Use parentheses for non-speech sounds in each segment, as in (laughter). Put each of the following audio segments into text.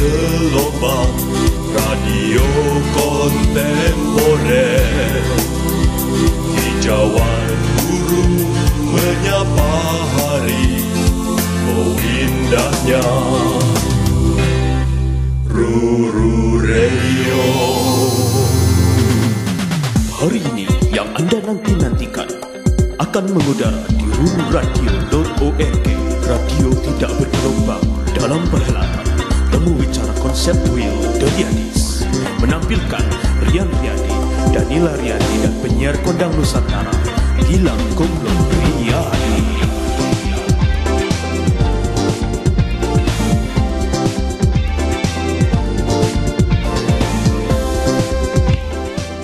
gelombang radio kontemporer Hijauan burung menyapa hari Oh indahnya. Ruru Radio Hari ini yang Anda nanti-nantikan akan mengudara di rururadio.org Radio tidak bergelombang dalam perhelatan Temu Wicara Konsep Will Dodiadis Menampilkan Rian Riyadi, Danila Riyadi dan penyiar kondang Nusantara Gilang Kumlon Riyadi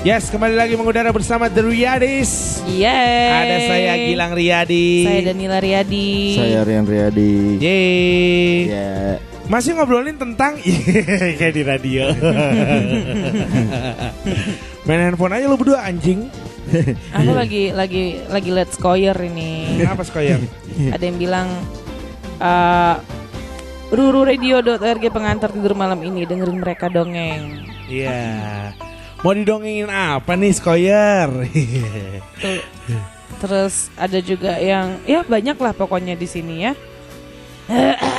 Yes, kembali lagi mengudara bersama The Riyadis. Yeay. Ada saya Gilang Riyadi. Saya Danila Riyadi. Saya Rian Riyadi. Yeay. Ya, Masih ngobrolin tentang (laughs) kayak di radio. Main handphone aja lu berdua anjing. Aku lagi lagi lagi let's koyer ini. Kenapa Skoyer? Ada yang bilang eh rururadio.org pengantar tidur malam ini dengerin mereka dongeng. Iya. Mau didongengin apa nih Skoyer? Terus ada juga yang ya banyak lah pokoknya di sini ya.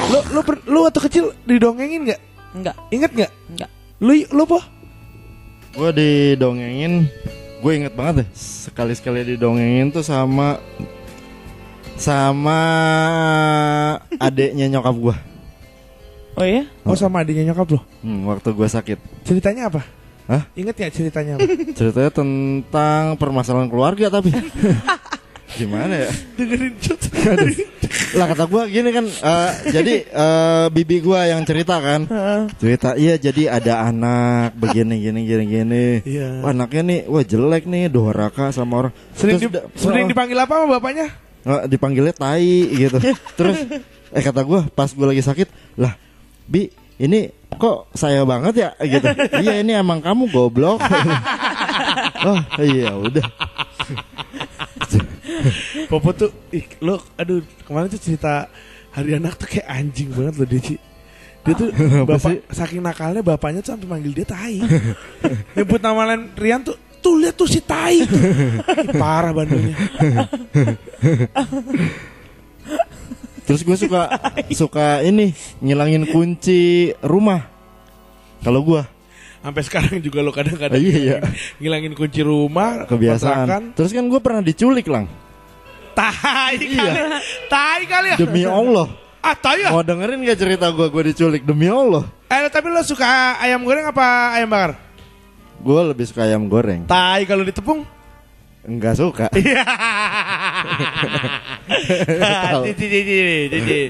Lu lu per- lu waktu kecil didongengin nggak? Enggak, Ingat nggak? enggak. Lu lu po? gue didongengin, gue inget banget deh. Sekali-sekali didongengin tuh sama sama adeknya nyokap gue. Oh ya? Oh sama adiknya nyokap lu. Hmm, waktu gue sakit. Ceritanya apa? Hah? Ingat ya ceritanya apa? Ceritanya tentang permasalahan keluarga tapi (laughs) gimana ya? (laughs) Dengerin cut. Lah kata gue gini kan, eh, jadi eh, bibi gue yang cerita kan, cerita iya jadi ada anak begini gini gini gini. Iya. Wah, anaknya nih, wah jelek nih, doraka sama orang. Sering, Terus di- sering dipanggil apa sama bapaknya? oh, dipanggilnya tai gitu. Terus eh kata gue pas gue lagi sakit, lah bi ini kok saya banget ya gitu. iya ini emang kamu goblok. (laughs) oh iya udah. (laughs) Popo tuh, ih, lo, aduh, kemarin tuh cerita hari anak tuh kayak anjing banget loh dia, Ci. Dia tuh (laughs) bapak, saking nakalnya bapaknya tuh sampai manggil dia tai. (laughs) Nyebut nama lain Rian tuh, tuh lihat tuh si tai tuh. Ih, Parah bandungnya. Terus gue suka suka ini ngilangin kunci rumah. Kalau gue Sampai sekarang juga lo kadang-kadang iya, iya. ngilangin kunci rumah, kontrakan. kebiasaan. Terus kan gue pernah diculik lang. Tai kali, tai kali ya. Demi Allah. Ah, tai ya. Mau dengerin gak cerita gue gue diculik demi Allah? Eh, tapi lo suka ayam goreng apa ayam bakar? Gue lebih suka ayam goreng. Tai kalau ditepung. Enggak suka. (laughs) Iya. Cici, cici, cici.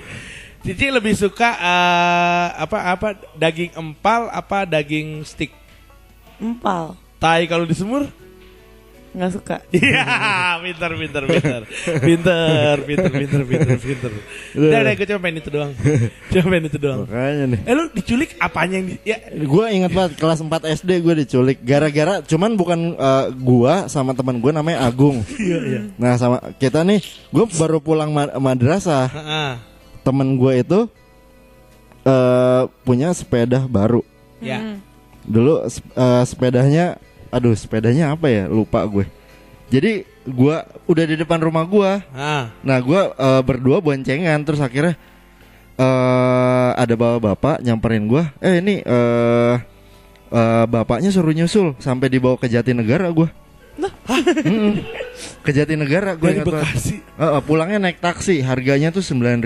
Cici lebih suka eh, apa apa daging empal apa daging stick? Empal. Tai kalau disemur? Nggak suka. Iya, pinter, pinter, pinter, pinter, pinter, pinter, pinter, pinter. Udah, udah, gue cuma pengen itu doang. Cuma pengen itu doang. Makanya nih. Eh lu diculik apanya yang di, ya Gue ingat banget kelas 4 SD gue diculik gara-gara cuman bukan eh, gua sama teman gue namanya Agung. iya iya. Nah sama kita nih, gue baru pulang ma- madrasah. Heeh. Temen gue itu eh punya sepeda baru. Ya. Dulu sep- eh, sepedanya, aduh sepedanya apa ya? Lupa gue. Jadi gua udah di depan rumah gua. Ah. Nah gua eh, berdua boncengan terus akhirnya eh ada bapak-bapak nyamperin gua. Eh ini eh eh, bapaknya suruh nyusul sampai dibawa ke Jatinegara gua. Mm-mm. Ke Jatinegara gue ingat. Bekasi. Eh, pulangnya naik taksi, harganya tuh 9.000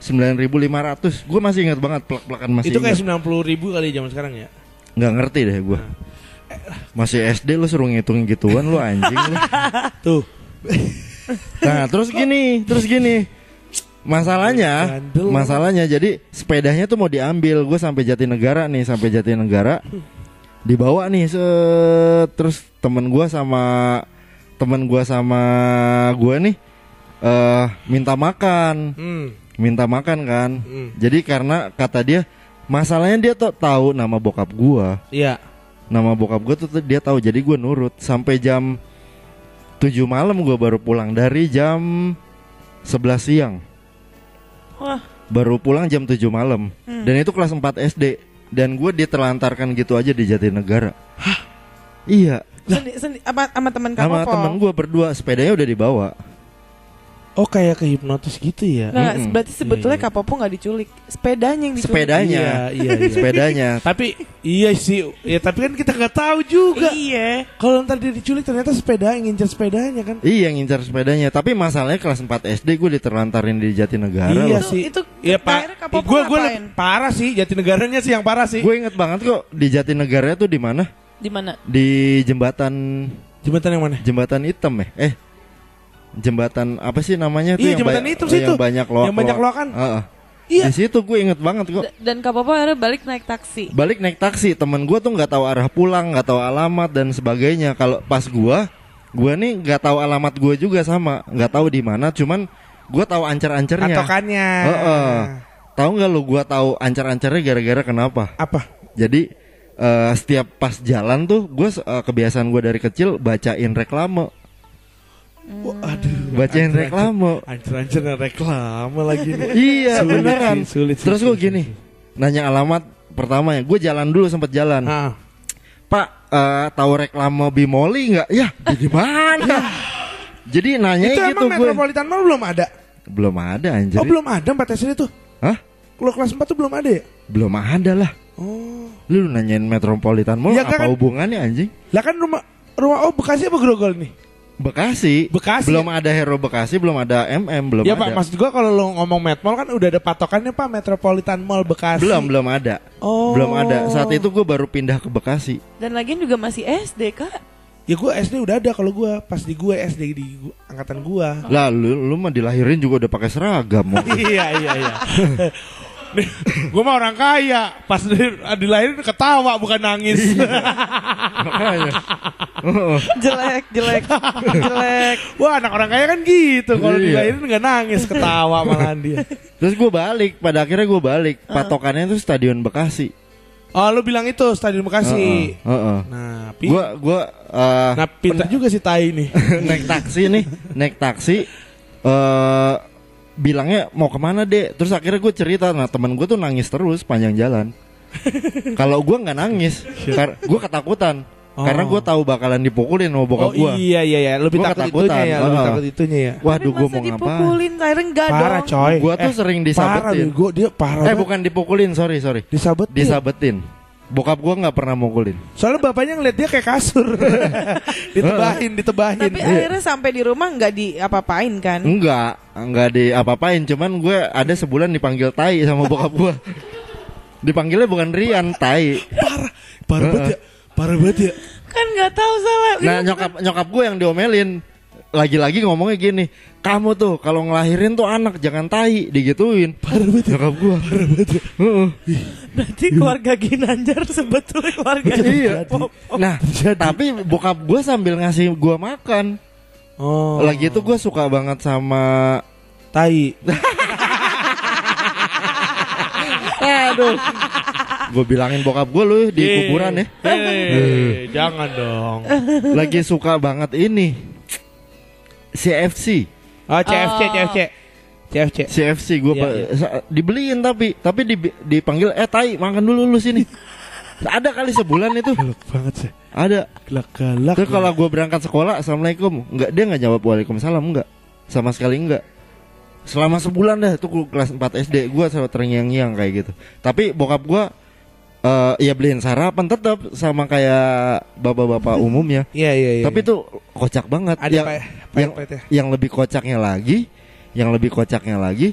9.500. Gue masih ingat banget plak-plakan masih Itu kayak ingat. 90 ribu kali zaman sekarang ya. nggak ngerti deh gue. Masih SD lu suruh ngitung gituan lu anjing lu. (laughs) Tuh. Nah, terus gini, terus gini. Masalahnya, masalahnya jadi sepedanya tuh mau diambil. Gue sampai Jatinegara nih, sampai Jatinegara. Dibawa nih, set. terus temen gue sama temen gue sama gue nih eh minta makan, Hmm. minta makan kan. Hmm. Jadi karena kata dia, masalahnya dia tuh tahu nama bokap gue, Iya. Nama bokap gue tuh dia tahu. Jadi gue nurut sampai jam 7 malam gue baru pulang dari jam 11 siang. Wah. Baru pulang jam 7 malam. Dan itu kelas 4 SD. Dan gue diterlantarkan gitu aja di Jatinegara. Iya, Sendi, sendi, apa sama teman kamu sama Pol? temen gue berdua sepedanya udah dibawa. Oh kayak ke hipnotis gitu ya. Nggak, Mm-mm. berarti sebetulnya Iya, iya. Kak Popo nggak diculik, sepedanya yang diculik. Sepedanya. Iya, iya, iya. (laughs) Sepedanya. tapi iya sih, ya tapi kan kita nggak tahu juga. Iya. Kalau ntar dia diculik ternyata sepeda yang ngincer sepedanya kan. Iya ngincar sepedanya. Tapi masalahnya kelas 4 SD gue diterlantarin di Jatinegara. iya loh. Itu- sih. itu Iya Kak pak. Gue gue parah sih. Jatinegaranya sih yang parah sih. Gue inget banget kok di Jatinegara tuh di mana? Di mana? Di jembatan Jembatan yang mana? jembatan hitam ya? Eh jembatan apa sih namanya tuh Iya, yang jembatan ba- hitam yang situ. banyak loak Yang banyak loakan. Heeh. Iya. Di situ gue inget banget kok. Dan Kak Popo akhirnya balik naik taksi. Balik naik taksi, temen gue tuh nggak tahu arah pulang, nggak tahu alamat dan sebagainya. Kalau pas gue, gue nih nggak tahu alamat gue juga sama, nggak tahu di mana. Cuman gue tahu ancar-ancarnya. Patokannya. Heeh. Tahu nggak lu gue tahu ancar-ancarnya gara-gara kenapa? Apa? Jadi eh, setiap pas jalan tuh gue kebiasaan gue dari kecil bacain reklame, Wah, aduh. bacain reklame. Dan reklame lagi nih. (laughs) Iya Sulit beneran. sih, sulit sih, Terus gue gini, nanya alamat pertama ya, gue jalan dulu sempet jalan. Ah. Pak, eh, tahu reklame Bimoli nggak? Ya, di mana? Jadi nanya itu gitu emang gue. Metropolitan Mall belum ada? Belum ada anjir. Oh belum ada 4 SD tuh? Hah? Kalau kelas 4 tuh belum ada ya? Belum ada lah. Oh. Lu nanyain Metropolitan Mall Ya, apa kan- hubungannya anjing? Lah kan rumah rumah oh Bekasi apa Grogol nih? Bekasi. Bekasi. Belum ada Hero Bekasi, belum ada MM, belum ya ada. Pak, maksud gua kalau lo ngomong Met Mall kan udah ada patokannya Pak Metropolitan Mall Bekasi. Belum, belum ada. Oh. Belum ada. Saat itu gue baru pindah ke Bekasi. Dan lagian juga masih SD Kak. Ya gua SD udah ada kalau gua pas di gua SD di gua, angkatan gua. (laughs) Lah, lu, lu mah dilahirin juga udah pakai seragam. (laughs) Iya iya iya. (laughs) Gua mah orang kaya, pas di, dilahirin ketawa bukan nangis. Makanya. (laughs) Jelek, jelek, jelek. Wah anak orang kaya kan gitu, kalau Iya. dilahirin nggak nangis ketawa malahan dia. (laughs) Terus gue balik, pada akhirnya gue balik. Patokannya itu Stadion Bekasi. Oh lu bilang itu Stadion Bekasi. Heeh, heeh. Nah, pi Gua gua eh, nah pinter juga si Tai nih. (laughs) naik taksi nih, naik taksi eh bilangnya mau ke mana dek terus akhirnya gue cerita nah teman gue tuh nangis terus panjang jalan kalau gue nggak nangis gue ketakutan Oh. karena gue tahu bakalan dipukulin sama bokap oh gue iya iya iya, lebih Gua takut itunya ya, lebih takut itunya ya. waduh gue mau ngapain dipukulin, akhirnya enggak Parah dong. coy. gue tuh Eh, sering Parah disabetin nih, gua dia parah. eh bukan dipukulin sorry sorry disabetin. disabetin bokap gue nggak pernah mukulin Soalnya bapaknya ngeliat dia kayak kasur. (laughs) ditebahin, ditebahin. Tapi akhirnya sampai di rumah nggak diapa-apain kan? enggak enggak di apa-apain cuman gue ada sebulan dipanggil tai sama bokap gue (laughs) dipanggilnya bukan Rian tai parah, parah banget ya. Parah banget ya. Kan nggak tahu salah. Nah nyokap nyokap gue yang diomelin lagi-lagi ngomongnya gini, kamu tuh kalau ngelahirin tuh anak jangan tai digituin. Parah banget ya. Nyokap gue. Parah banget ya. Berarti keluarga Ginanjar sebetulnya keluarga iya. Nah tapi bokap gue sambil ngasih gue makan. Oh. Lagi itu gue suka banget sama. tai. (laughs) Aduh. Gue bilangin bokap gue lu di kuburan ya. Eh, jangan dong. Lagi suka banget ini. CFC. Oh, CFC, Oh. CFC. CFC. CFC gue Iya, iya. dibeliin tapi tapi di- dipanggil eh tai makan dulu lu sini. Ada kali sebulan itu. Galak banget sih. Ada. Galak-galak. Terus kalau gue berangkat sekolah, assalamualaikum, nggak dia nggak jawab waalaikumsalam nggak, sama sekali nggak. Selama sebulan dah, itu gua kelas 4 SD, gue selalu terngiang-ngiang kayak gitu. Tapi bokap gue, eh ya beliin sarapan tetap sama kayak bapak-bapak umumnya. Iya, iya, iya. Tapi itu kocak banget. ada yang, yang, yang lebih kocaknya lagi, yang lebih kocaknya lagi.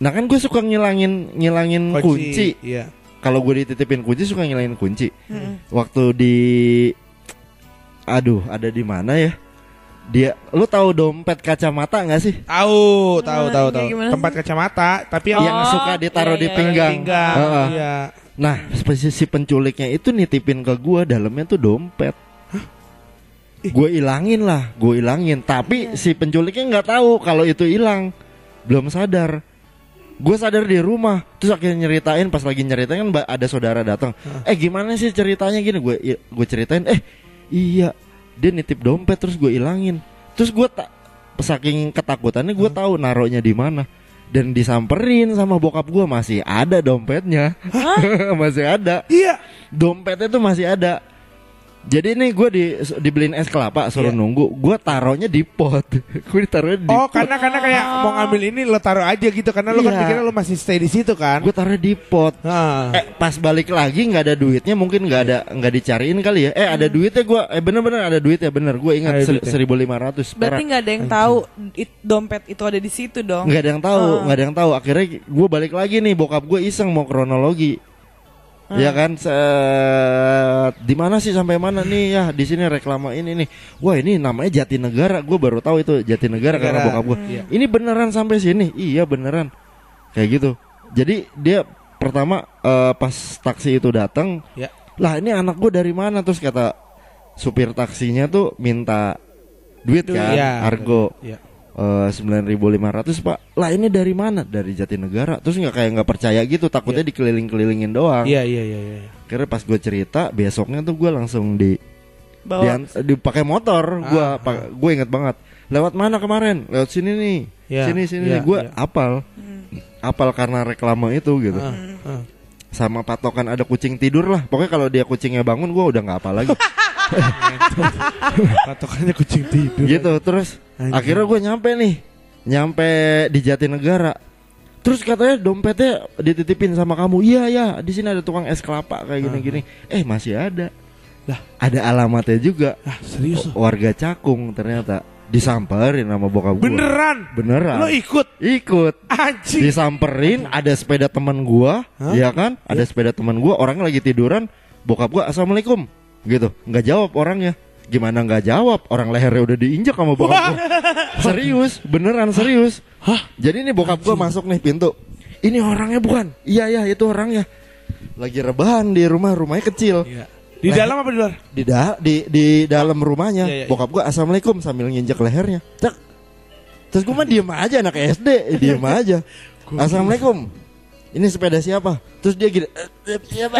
Nah kan gue suka ngilangin ngilangin kunci. Iya. Kalau gue dititipin kunci suka ngilangin kunci Mm-mm. waktu di aduh ada di mana ya dia lu tahu dompet kacamata nggak sih Tahu, tahu, Nah, tahu, tahu. Tempat kacamata, tapi yang, yang Oh, suka ditaruh iya, di iya, pinggang, pinggang. Heeh. Iya. Nah si si penculiknya itu nitipin ke gua dalamnya tuh dompet. Gue ilangin lah gue ilangin. Tapi si penculiknya nggak tahu kalau itu hilang. Belum sadar. Gue sadar di rumah. Terus akhirnya nyeritain pas lagi nyeritain kan ada saudara datang. Eh gimana sih ceritanya? Gini gue gue ceritain eh iya dia nitip dompet terus gue ilangin. Terus gue tak saking ketakutannya gue tahu naruhnya di mana dan disamperin sama bokap gua masih ada dompetnya. (laughs) Masih ada. Iya. dompetnya tuh masih ada jadi nih gue di dibeliin es kelapa suruh Iya. nunggu. Gue taruhnya di pot. (laughs) Gue ditaruhnya di Oh, pot. karena karena kayak mau ngambil ini lo taruh aja gitu. Karena lo kan Iya. pikirnya lo masih stay di situ kan. gue taruh di pot. Nah. eh pas balik lagi nggak ada duitnya mungkin nggak ada nggak dicariin kali ya. Eh ada duitnya gue eh bener-bener ada duitnya bener. Gue ingat seribu lima ratus Berarti nggak ada yang tahu it- dompet itu ada di situ dong. nggak ada yang tahu nggak ada yang tahu. Akhirnya gue balik lagi nih bokap gue iseng mau kronologi Ya kan, di mana sih sampai mana nih ya di sini reklama ini nih. Wah ini namanya Jatinegara, gue baru tahu itu Jatinegara karena Negara. bokap gue. Iya. Ini beneran sampai sini, iya beneran, kayak gitu. Jadi dia pertama eh, pas taksi itu datang, Ya. lah ini anak gue dari mana terus kata supir taksinya tuh minta duit kan, Iya. argo Iya. Sembilan ribu lima ratus pak. Lah ini dari mana? Dari Jatinegara. Terus nggak kayak nggak percaya gitu takutnya dikeliling-kelilingin doang. Iya iya iya iya. Karena pas gue cerita besoknya tuh gue langsung di Bawa. dian- dipakai motor. Gue Ah, gue inget banget. Lewat mana kemarin? Lewat sini nih. Iya, sini sini iya, gue iya. apal. Apal karena reklame itu gitu. Ah, ah. sama patokan ada kucing tidur lah. Pokoknya kalau dia kucingnya bangun gue udah nggak apa lagi. (laughs) Patokannya kucing tidur. gitu terus Anjing. akhirnya gue nyampe nih. Nyampe di Jatinegara. Terus katanya dompetnya dititipin sama kamu. Iya ya di sini ada tukang es kelapa kayak gini gini eh masih ada. Lah. ada alamatnya juga. Ah, serius? Warga Cakung ternyata. Disamperin sama bokap gue Beneran? beneran. Lo ikut? ikut. Anjing. disamperin ada sepeda teman gua Hah? ya kan? Ada sepeda teman gua orang lagi tiduran. Bokap gua assalamualaikum. Gitu. Nggak jawab orangnya gimana nggak jawab? Orang lehernya udah diinjak sama bokap gua. Serius beneran serius. Hah? jadi nih bokap gua masuk nih pintu. Ini orangnya bukan? Iya ya itu orangnya. Lagi rebahan di rumah rumahnya kecil. Iya. Di dalam apa di luar? di da- di di dalam rumahnya. Iya, iya, iya. bokap gua assalamualaikum sambil nginjek lehernya. Cek. Terus gua mah diem aja anak SD diem (laughs) aja. Assalamualaikum. Ini sepeda siapa? Terus dia gini "Eh, eh, siapa?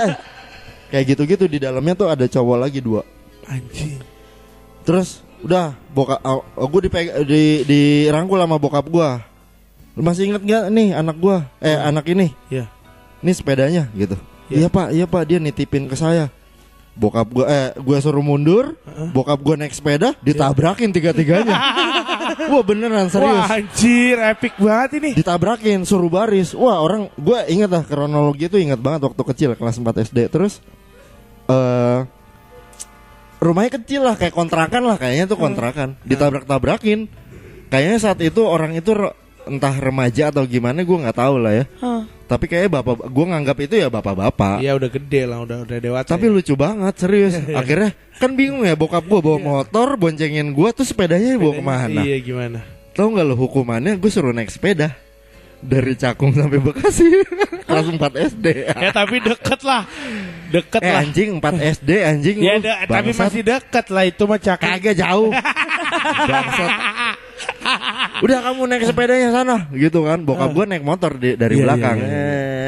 (laughs) Kayak gitu-gitu di dalamnya tuh ada cowok lagi dua Anjing. terus udah bokap oh, gue dipeg di dirangkul sama bokap gua. Lu masih inget nggak nih anak gua? Eh anak ini? Iya. ini sepedanya gitu. Iya. iya pak iya pak dia nitipin ke saya. Bokap gua eh gua suruh mundur bokap gua naik sepeda ditabrakin tiga tiganya (laughs) wah beneran serius. Wah anjir, epic banget ini. ditabrakin suruh baris. Wah orang gua inget lah kronologi itu inget banget waktu kecil kelas 4 SD terus eh rumahnya kecil lah kayak kontrakan lah kayaknya tuh kontrakan. Ditabrak-tabrakin. Kayaknya saat itu orang itu re- entah remaja atau gimana gua nggak tahu lah ya. Hah. tapi kayaknya bapak gua nganggap itu ya bapak-bapak. Iya udah gede lah, udah udah dewasa. tapi ya. lucu banget serius. (laughs) Akhirnya kan bingung ya bokap gua bawa motor boncengin gua tuh sepedanya bawa ke mana? Iya gimana? Tahu nggak lo hukumannya? Gue suruh naik sepeda dari Cakung sampai Bekasi kelas 4 SD. Ya tapi deket lah, deket eh lah. anjing 4 SD anjing Ya lu, da- tapi bangsat. masih deket lah itu mah cakep. kagak jauh. Bangsat. Udah kamu naik sepedanya sana gitu kan. Bokap gue naik motor di, dari Iya, belakang. iya, iya,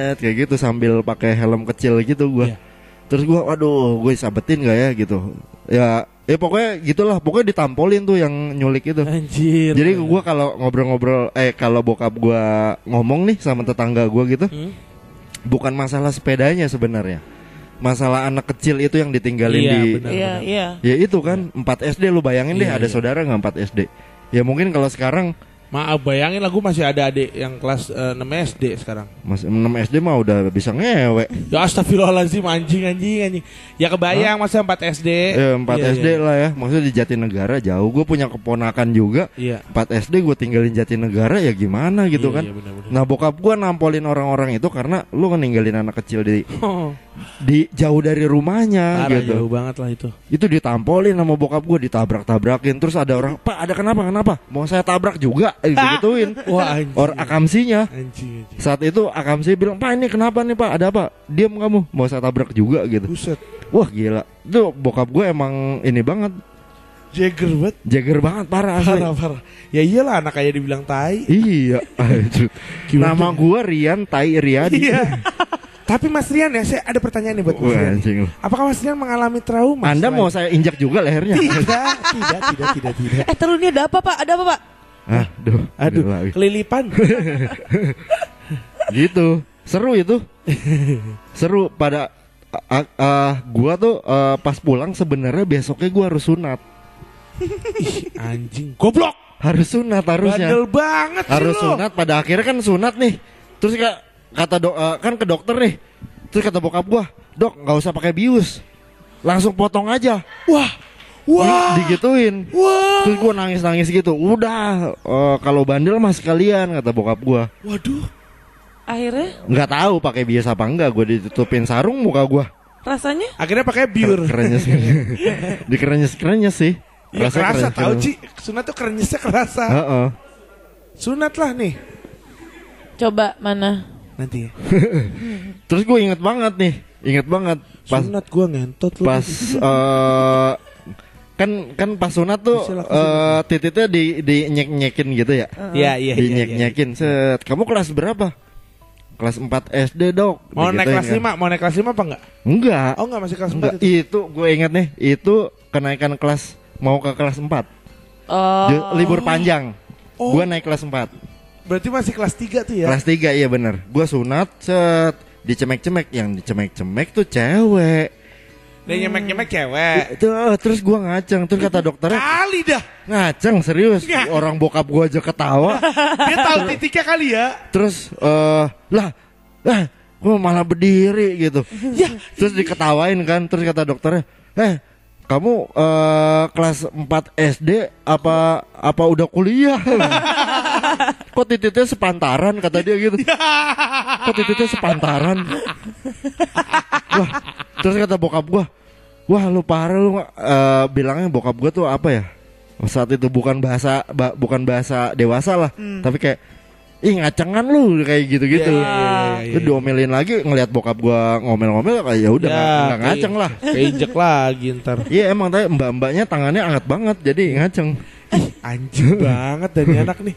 Eh, kayak gitu sambil pakai helm kecil gitu gua. Iya. Terus gua waduh, gue sabetin gak ya gitu. Ya, ya pokoknya gitulah. Pokoknya ditampolin tuh yang nyulik itu. Anjir. Jadi gua kalau ngobrol-ngobrol eh kalau bokap gua ngomong nih sama tetangga gua gitu, Hmm? bukan masalah sepedanya sebenarnya. Masalah anak kecil itu yang ditinggalin Iya, di benar. Iya, iya. Ya itu kan 4 SD lu bayangin deh Iya, ada iya. saudara nggak 4 SD. Ya mungkin kalau sekarang Maaf bayangin lah gue masih ada adik yang kelas eh, 6 SD sekarang. Mas 6 SD mah udah bisa ngewe. Ya astagfirullahaladzim anjing anjing anjing. Ya kebayang masa 4 SD. Ya 4 Iya, SD iya. lah ya. Maksudnya di Jatinegara jauh. Gue punya keponakan juga. Iya. 4 SD gue tinggalin Jatinegara ya gimana gitu Iya, kan. iya, benar-benar. Nah bokap gua nampolin orang-orang itu karena lu kan ninggalin anak kecil di Oh, di jauh dari rumahnya parah gitu. jauh banget lah itu. Itu ditampolin sama bokap gue ditabrak-tabrakin terus ada orang, "Pak, ada kenapa? Kenapa? Mau saya tabrak juga?" Eh, digituin. (laughs) Wah anjing. Or akamsinya. Anjing anjing. Saat itu akamsi bilang, "Pak, ini kenapa nih, Pak? Ada apa?" Diam kamu, mau saya tabrak juga gitu. Buset. Wah, gila. Itu bokap gue emang ini banget, Jagger banget. jager banget parah asli. Parah parah. Ya iyalah anak kayak dibilang tai. Iya. (laughs) Gimana? Nama gua Rian Tai Riyadi. Iya. Tapi Mas Rian ya, saya ada pertanyaan nih buat Mas Wah, Rian. Apakah Mas Rian mengalami trauma? Anda selain- mau saya injak juga lehernya? Tidak, tidak, tidak, tidak, tidak. Eh, terus ini ada apa, Pak? Ada apa, Pak? Aduh, Aduh, gila. kelilipan. (laughs) gitu. Seru itu. Seru pada a- a- gua tuh eh, pas pulang sebenarnya besoknya gua harus sunat. Ih, anjing. Goblok. Harus sunat harusnya. Bandel banget sih harus lu. sunat pada akhirnya kan sunat nih terus ka- kata dok eh, kan ke dokter nih terus kata bokap gua dok nggak usah pakai bius langsung potong aja Wah. Wah. Di- digituin Wah. terus gua nangis nangis gitu udah eh, kalau bandel mah sekalian kata bokap gua Waduh. Akhirnya nggak tahu pakai bius apa enggak gua ditutupin sarung muka gua rasanya Akhirnya pakai biur. kerenyes di kerenyes kerenyes sih Ya Rasanya kerasa kerenyes- tahu kerenyes. Ci. Sunat tuh kerenyesnya kerasa. Heeh. Sunat lah nih. coba mana? Nanti ya. (laughs) terus gue inget banget nih inget banget pas Sunat gua ngentot lu. pas eh kan kan pas sunat tuh lah, eh tititnya di di nyek nyekin gitu ya? Iya, iya, di iya, nyek iya. nyekin set kamu kelas berapa? Kelas 4 SD dok. Mau naik kelas kan. 5, mau naik kelas 5 apa enggak? enggak. Oh enggak masih kelas 4 enggak itu. itu gue inget nih itu kenaikan kelas mau ke kelas 4 Oh. Libur panjang. Oh. gue naik kelas 4 Berarti masih kelas 3 tuh ya. kelas 3 iya bener. Gue sunat set dicemek-cemek. Yang dicemek-cemek tuh cewek Dan nyemek-nyemek cewek. itu terus gue ngaceng terus kata dokternya Kali dah. ngaceng serius Nggak. orang bokap gue aja ketawa (laughs) Dia tahu titiknya kali ya. terus eh lah lah gue malah berdiri gitu Ya. terus diketawain kan terus kata dokternya eh kamu eh kelas 4 SD apa apa udah kuliah (laughs) kok tititnya sepantaran kata dia gitu kok tititnya sepantaran (laughs) wah terus kata bokap gua wah lu parah lu eh, bilangnya bokap gua tuh apa ya? Saat itu bukan bahasa ba- bukan bahasa dewasa lah. Tapi kayak ih ngacengan lu kayak gitu-gitu. Iya, iya, iya, iya, Terus diomelin lagi ngelihat bokap gua ngomel-ngomel kayak ya udah nggak nggak ngaceng lah. Keinjek lagi ntar. Iya emang tadi mbak-mbaknya tangannya anget banget jadi ngaceng. Anjing banget dari anak nih.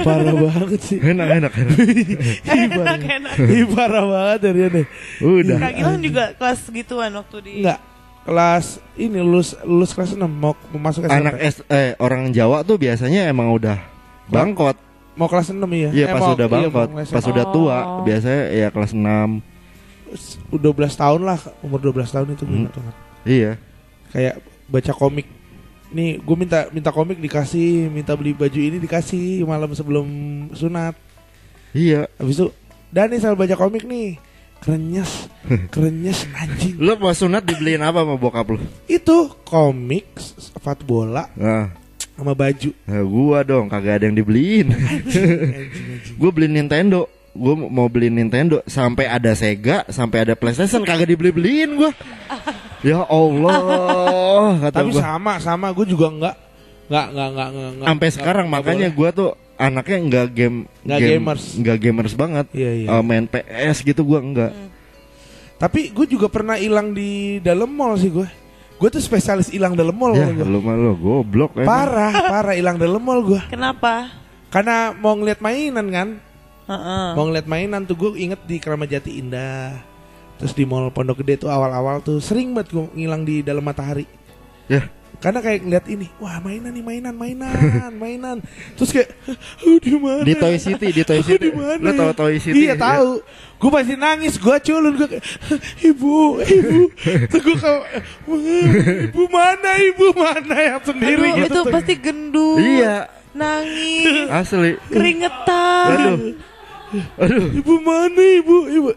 Parah banget sih. Enak enak enak. Ih, parah. enak. Ih, parah banget dari anak. Udah. Kak Gilang juga kelas gituan waktu di Enggak. Kelas ini lulus lulus kelas 6 mau, mau masuk SMP. Anak S eh orang Jawa tuh biasanya emang udah bangkot. mau kelas 6 iya. Iya Eh, pas mau- udah iya, bangkot, kelas pas udah tua Oh. biasanya ya kelas 6. udah 12 tahun lah, umur 12 tahun itu Hmm. banget. Iya. Kayak baca komik. Nih, gue minta minta komik dikasih, minta beli baju ini dikasih malam sebelum sunat. Iya. Habis itu Dani selalu baca komik nih. Kerenyes, (laughs) kerenyes anjing. Lu pas sunat dibeliin apa sama bokap lu? Itu komik, sepatu bola Nah, sama baju. nah gua dong kagak ada yang dibeliin. Anjing, (laughs) anjing. gua beli Nintendo. Gua mau beli Nintendo sampai ada Sega, sampai ada PlayStation kagak dibeli-beliin gua. (laughs) Ya Allah, (laughs) kata Tapi gua. sama sama gue juga enggak enggak enggak enggak enggak. enggak- sampai enggak- sekarang enggak makanya gua tuh anaknya nggak game Nggak game- gamers. nggak gamers banget Iya, iya. Eh, main PS gitu gua enggak Tapi gue juga pernah hilang di dalam mall sih gue. Gue tuh spesialis hilang dalam mall. ya gua. lu mah lu goblok emang. Parah, parah hilang dalam mall gue. Kenapa? Karena mau ngeliat mainan kan. Heeh. Mau ngeliat mainan tuh gue inget di Keramat Jati Indah. Terus di mall Pondok Gede tuh awal-awal tuh sering banget gue ngilang di dalam matahari. ya Karena kayak ngeliat ini, wah mainan nih mainan, mainan, (laughs) mainan. Terus kayak, oh di mana? di Toy City di Toy (laughs) City lu ya? tahu Toy City Iya ya? tahu. Gue pasti nangis, gue culun, gue kayak, ibu, ibu. (laughs) Terus gue kayak, ibu mana, ibu mana yang sendiri Aduh, gitu. itu tuh. pasti gendut. iya Nangis, asli keringetan. aduh aduh Ibu mana, ibu, ibu.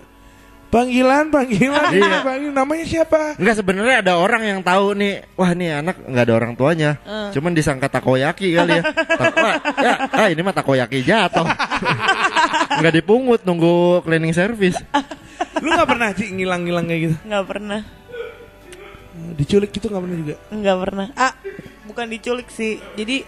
Panggilan, panggilan, Iya. panggilan. Namanya siapa? Enggak sebenarnya ada orang yang tahu nih, wah nih anak nggak ada orang tuanya, cuman disangka takoyaki kali ya. Tak- wah, ya, ah ini mah takoyaki jatuh. (laughs) Nggak dipungut nunggu cleaning service. Lu gak pernah sih ngilang-ngilang kayak gitu? Nggak pernah, Diculik gitu gak pernah juga? nggak pernah. Ah, bukan diculik sih. Jadi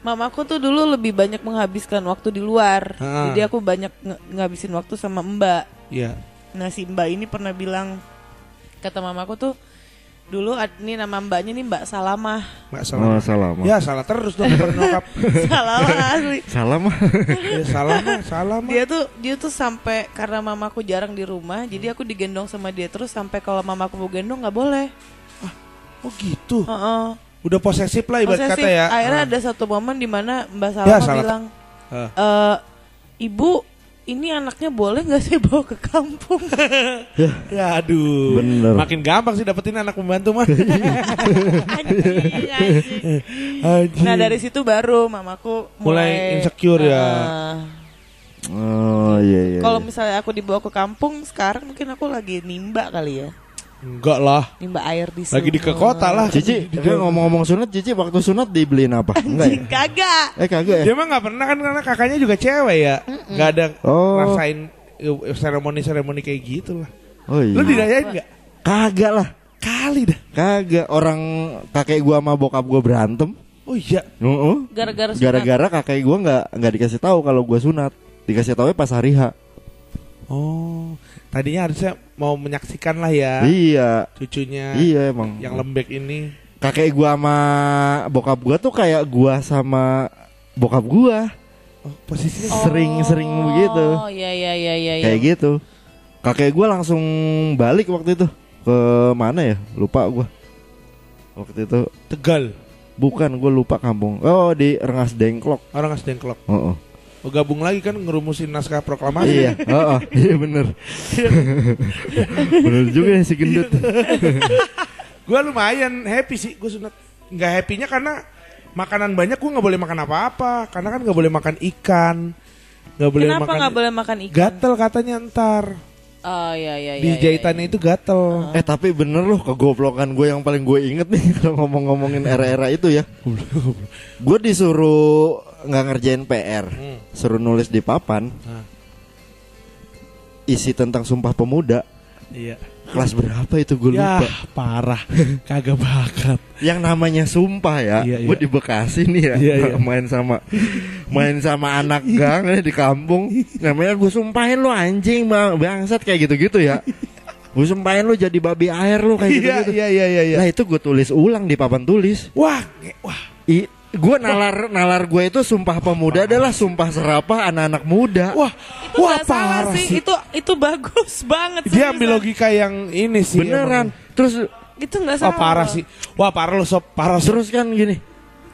mamaku tuh dulu lebih banyak menghabiskan waktu di luar. Ah. Jadi aku banyak nge- ngabisin waktu sama Mbak. Iya. Nah si Mbak ini pernah bilang kata mamaku tuh dulu ini nama Mbaknya nih Mbak Salamah. Gak Oh salah. salah mah. Ya salah terus dong nyokap. (laughs) Salamah asli. Salah mah. (laughs) ya salah mah, salah mah. Dia tuh dia tuh sampai karena mamaku jarang di rumah, jadi aku digendong sama dia terus sampai kalau mamaku mau gendong nggak boleh. Oh gitu. Heeh. Udah posesif lah ibarat Posesif. kata ya. Akhirnya Ah. ada satu momen di mana Mbak Ya, Salma salah. bilang, Ah. "Eh, ibu ini anaknya boleh nggak sih bawa ke kampung? (laughs) Ya aduh. Bener. Makin gampang sih dapetin anak pembantu mah. (laughs) Anjing, anjing. Anjing. nah dari situ baru mamaku Mulai mulai, insecure ya. Ah. Oh iya iya. Kalau iya. misalnya aku dibawa ke kampung sekarang mungkin aku lagi nimba kali ya. Enggak lah. Nimba air di Lagi di ke kota lah. Cici, tapi ngomong-ngomong sunat, Cici waktu sunat dibeliin apa? Enggak ya? Kagak. Eh kagak ya? Dia mah nggak pernah kan karena kakaknya juga cewek ya. Nggak ada Oh. rasain uh, seremoni-seremoni kayak gitu lah. Oh iya. Lu dirayain nggak? Kagak lah. Kali dah. Kagak orang kakek gua sama bokap gua berantem. Oh iya. Heeh. Gara-gara sunat. Gara-gara kakek gua nggak nggak dikasih tahu kalau gua sunat. Dikasih tahu pas hari H. Oh, tadinya harusnya mau menyaksikan lah ya Iya. cucunya Iya emang. yang lembek ini. kakek gua sama bokap gua tuh kayak gua sama bokap gua. Oh, posisinya Sering-sering begitu. Oh iya iya iya iya. iya. Kayak gitu. Kakek gua langsung balik waktu itu. Ke mana ya? Lupa gua. Waktu itu Tegal. bukan gua lupa kampung. Oh, di Rengas Dengklok. Orang Asdengklok. Heeh. Oh, gabung lagi kan ngerumusin naskah proklamasi. Iya, (laughs) heeh, iya bener. bener juga ya si gendut. Gue lumayan happy sih gue sunat. Nggak happynya karena makanan banyak gue nggak boleh makan apa-apa. Karena kan nggak boleh makan ikan. Nggak boleh Kenapa makan. nggak boleh makan ikan? Gatel katanya ntar. Oh iya iya iya. Di iya, jahitannya itu gatel. Eh tapi bener loh kegoblokan gue yang paling gue inget nih (laughs) kalau ngomong-ngomongin era-era itu ya. Gue disuruh nggak ngerjain PR, Hmm. suruh nulis di papan. Ah. Isi tentang Sumpah Pemuda. Iya. Kelas berapa itu gue Ya lupa. parah. (laughs) Kagak bakat. Yang namanya Sumpah ya. Iya, gue iya. di Bekasi nih ya. Iya, iya. main sama main sama anak gang nih di kampung. Namanya gue sumpahin lu anjing bang, bangsat kayak gitu-gitu ya. Gue sumpahin lu jadi babi air lu kayak Iya gitu-gitu. iya iya iya. iya. Nah itu gue tulis ulang di papan tulis. Wah, wah. I, gue nalar nalar gue itu sumpah pemuda adalah sumpah serapah anak-anak muda. Wah, Itu wah nggak salah parah sih. sih. Itu itu bagus (laughs) banget. Dia ambil logika yang ini sih. Beneran. emang. Terus Itu nggak Wah salah. parah sih. Wah parah lu sob, parah sob. terus kan gini.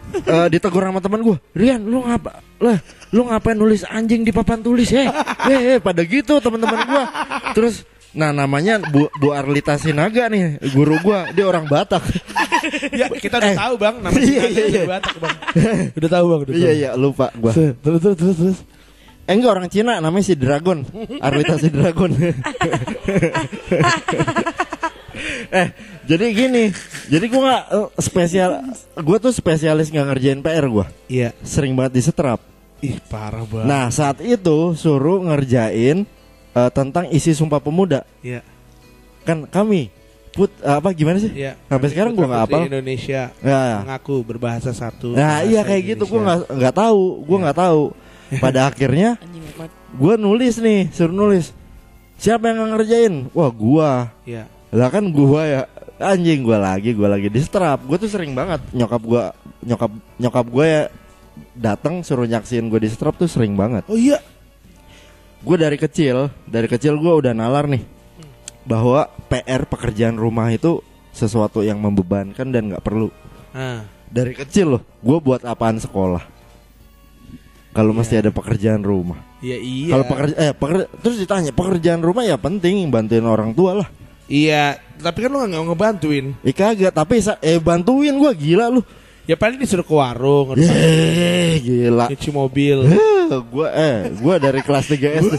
(laughs) eh ditegur sama teman gue, Rian, lu ngapa, lah, lu ngapain nulis anjing di papan tulis, eh, (laughs) eh, eh, pada gitu teman-teman gue. Terus, nah namanya Bu, Bu Arlita Sinaga nih, guru gue, dia orang Batak. Ya, (laughs) kita udah Eh. tahu bang, nama Iya, iya, iya. Batak bang. (laughs) udah tahu bang, udah tahu. iya iya lupa gue. Se- Terus terus terus terus. Eh enggak orang Cina namanya si Dragon. Arwita si Dragon. (laughs) eh, jadi gini. Jadi gua nggak eh, spesial gua tuh spesialis nggak ngerjain PR gua. Iya. Sering banget disetrap. Ih parah banget. Nah, saat itu suruh ngerjain eh, tentang isi Sumpah Pemuda. Iya. Kan kami put apa gimana sih? Iya. Sampai sekarang gua nggak hafal. Indonesia Ya. mengaku berbahasa satu. Nah, bahasa iya kayak gitu Indonesia. nggak nggak tahu, gua nggak tahu. Pada (laughs) akhirnya gua nulis nih, suruh nulis. Siapa yang ngerjain? Wah, gua. Iya. Lah kan gua ya anjing gua lagi, gua lagi di strap. Gua tuh sering banget nyokap gua nyokap nyokap gua ya datang suruh nyaksiin gua di strap tuh sering banget. Oh iya. Gue dari kecil, dari kecil gua udah nalar nih bahwa PR pekerjaan rumah itu sesuatu yang membebankan dan nggak perlu. Nah, Dari kecil loh, gue buat apaan sekolah? Kalau Iya. mesti ada pekerjaan rumah. iya iya. Kalau pekerja eh peker- terus ditanya pekerjaan rumah ya penting bantuin orang tua lah. Iya, tapi kan lu nggak ngebantuin. Eh kagak, tapi eh bantuin gua gila lu. Ya paling disuruh ke warung, Eh gila. nyuci mobil. Gua eh gua dari kelas 3 SD.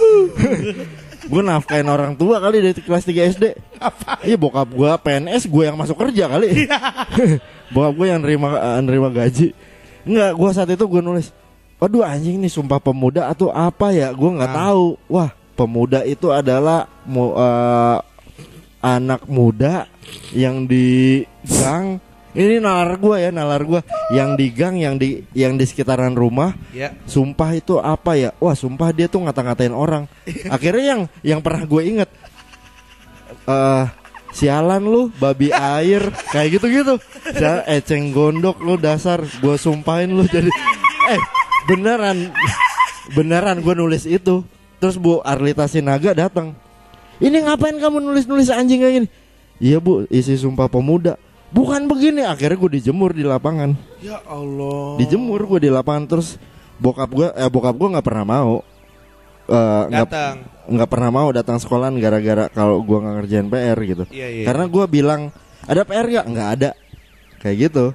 Gua nafkain orang tua kali dari kelas 3 SD. Iya bokap gua PNS, gua yang masuk kerja kali. (laughs) bokap gua yang nerima eh, nerima gaji. Enggak, gua saat itu gua nulis, "Waduh anjing nih sumpah pemuda atau apa ya? Gua nggak Ah. tahu." Wah, pemuda itu adalah mu- eh, anak muda yang di gang ini nalar gua ya nalar gua. Yang di gang yang di yang di sekitaran rumah ya. sumpah itu apa ya? Wah sumpah dia tuh ngata-ngatain orang. Akhirnya yang yang pernah gue inget eh sialan lu babi air kayak gitu gitu Sial, eceng gondok lu dasar. Gue sumpahin lu jadi eh beneran beneran gue nulis itu. Terus bu Arlita Sinaga datang. Ini ngapain kamu nulis-nulis anjing kayak gini? Iya bu isi sumpah pemuda bukan begini akhirnya gue dijemur di lapangan. Ya Allah. dijemur gue di lapangan terus bokap gue eh bokap gue nggak pernah mau. Eh, nggak Datang. nggak pernah mau datang sekolahan gara-gara kalau gue nggak ngerjain PR gitu. Iya, iya. karena gue bilang ada PR nggak? Nggak ada. Kayak gitu.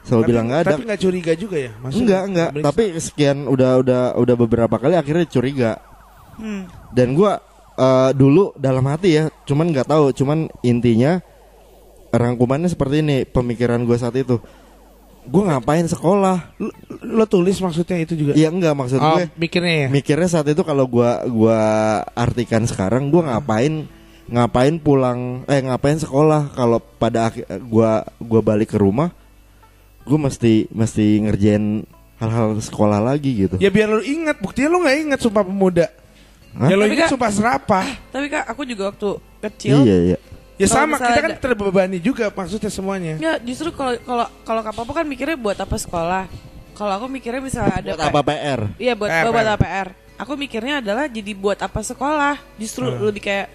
Selalu Tapi- bilang nggak ada. Tapi nggak curiga juga ya? Maksudnya, enggak enggak beli- tapi sekian udah udah udah beberapa kali akhirnya curiga. Hmm. dan gua eh, dulu dalam hati ya cuman nggak tahu. Cuman intinya rangkumannya seperti ini pemikiran gue saat itu gue ngapain sekolah lo, lo tulis maksudnya itu juga. Iya enggak maksud Oh, gue mikirnya ya. mikirnya saat itu kalau gua gua artikan sekarang gua ngapain ngapain pulang eh ngapain sekolah kalau pada akhir gua gua balik ke rumah gua mesti mesti ngerjain hal-hal sekolah lagi gitu Ya biar lo ingat, buktinya lo nggak ingat Sumpah Pemuda. Hah? Ya lo ingat Sumpah Serapah. Tapi kak aku juga waktu kecil iya iya Ya Kalau sama, kita kan terbebani juga maksudnya semuanya. Ya justru kalau kalau kalau papa kan mikirnya buat apa sekolah. Kalau aku mikirnya misalnya ada buat apa PR Iya buat PR. buat apa PR. Aku mikirnya adalah jadi buat apa sekolah. Justru Hmm. lebih kayak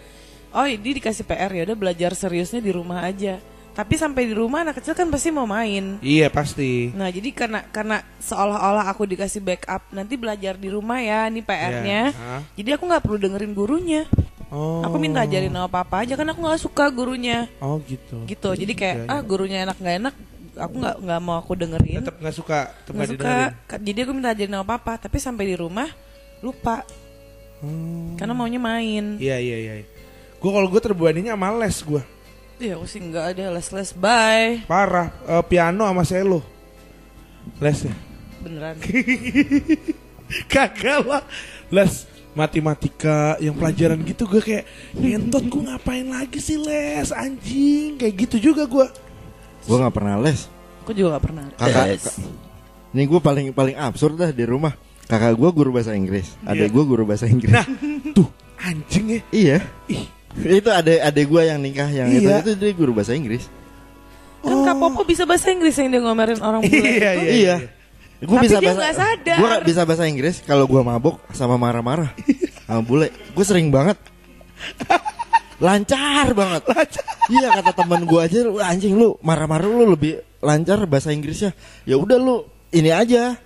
oh ini dikasih PR ya udah belajar seriusnya di rumah aja. Tapi sampai di rumah anak kecil kan pasti mau main. Iya pasti. Nah jadi karena karena seolah-olah aku dikasih backup nanti belajar di rumah ya ini PR-nya. Iya. Hah? Jadi aku nggak perlu dengerin gurunya. Oh. Aku minta ajarin sama papa aja kan aku nggak suka gurunya. Oh gitu. Gitu. Jadi kayak ah gurunya enak nggak enak aku nggak nggak mau aku dengerin. Tetap nggak suka, tetap nggak suka didengerin. Ka- jadi aku minta ajarin sama papa tapi sampai di rumah lupa karena maunya main Iya iya iya. Gue kalau gue terbebaninya sama les gue. iya aku sih nggak ada les les bye Parah. Eh, piano sama selo. Les ya. beneran (laughs) Kagak lah. Les matematika yang pelajaran gitu gue kayak ngentot gue ngapain lagi sih les? Anjing. Kayak gitu juga gue gua nggak pernah les. Aku juga nggak pernah. Kakak Les. ka- ini gue paling paling absurd dah di rumah. Kakak gua guru bahasa Inggris. Adek Iya. gua guru bahasa Inggris. Nah tuh anjing ya. Iya. Ih. Itu adek adek gua yang nikah yang Iya. itu itu dia guru bahasa Inggris. Kan kak Popo bisa bahasa Inggris yang dia ngomelin orang bule (laughs) Iya, itu. iya. Iya. Gue Tapi bisa dia bahasa, nggak sadar. Gue bisa bahasa Inggris kalau gue mabok sama marah-marah (laughs) sama bule. Gue sering banget. Lancar banget. Iya kata teman gue aja, "Lu anjing lu marah-marah lu lebih lancar bahasa Inggrisnya. Ya udah lu ini aja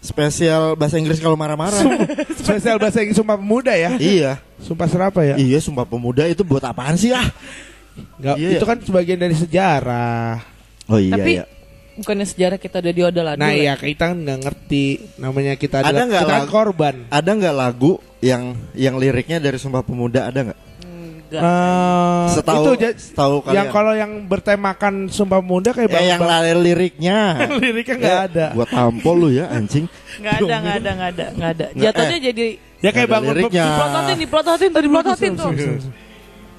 spesial bahasa Inggris kalau marah-marah. (laughs) spesial bahasa Inggris sumpah pemuda ya iya, sumpah serapa ya iya sumpah pemuda itu buat apaan sih ah? Nggak, Iya, itu iya. kan sebagian dari sejarah Oh iya tapi iya. Bukannya sejarah kita udah diodol nah iya kita nggak ngerti namanya kita Ada adalah nggak kita lagu- korban Ada nggak lagu yang yang liriknya dari Sumpah Pemuda ada nggak? enggak Eh, Setahu itu ja- setahu kalian. yang kalau yang bertemakan sumpah pemuda kayak Eh, yang Bang- lari liriknya. (laughs) liriknya nggak Eh, ada Gua tampol lu ya anjing. nggak ada nggak ada nggak ada nggak ada jatuhnya jadi ya kayak bangun liriknya. diprototin diprototin tuh diprototin tuh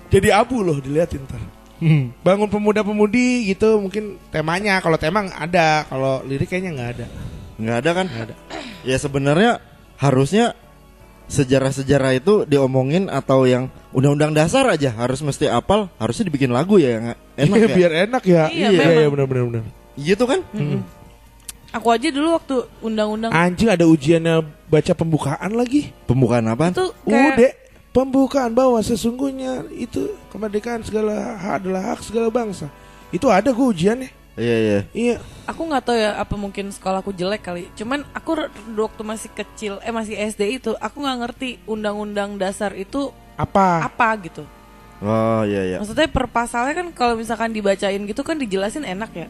jadi abu loh diliatin ntar bangun pemuda-pemudi gitu mungkin temanya. Kalau tema ada kalau lirik kayaknya nggak ada. Nggak ada kan? (clears throat) Ya sebenarnya harusnya sejarah-sejarah itu diomongin atau yang undang-undang dasar aja. Harus mesti apal, harusnya dibikin lagu ya yang enak Iya, ya. biar enak ya. Iya, iya iya benar-benar benar. Gitu kan? aku aja dulu waktu undang-undang. Anjing ada ujiannya baca pembukaan lagi. Pembukaan apa? itu kayak udah pembukaan bahwa sesungguhnya itu kemerdekaan segala hak adalah hak segala bangsa itu ada gue ujiannya Iya iya. iya aku nggak tahu ya apa mungkin sekolahku jelek kali cuman aku waktu masih kecil eh masih SD itu aku nggak ngerti undang-undang dasar itu apa apa gitu Oh iya iya. maksudnya per pasalnya kan kalau misalkan dibacain gitu kan dijelasin enak ya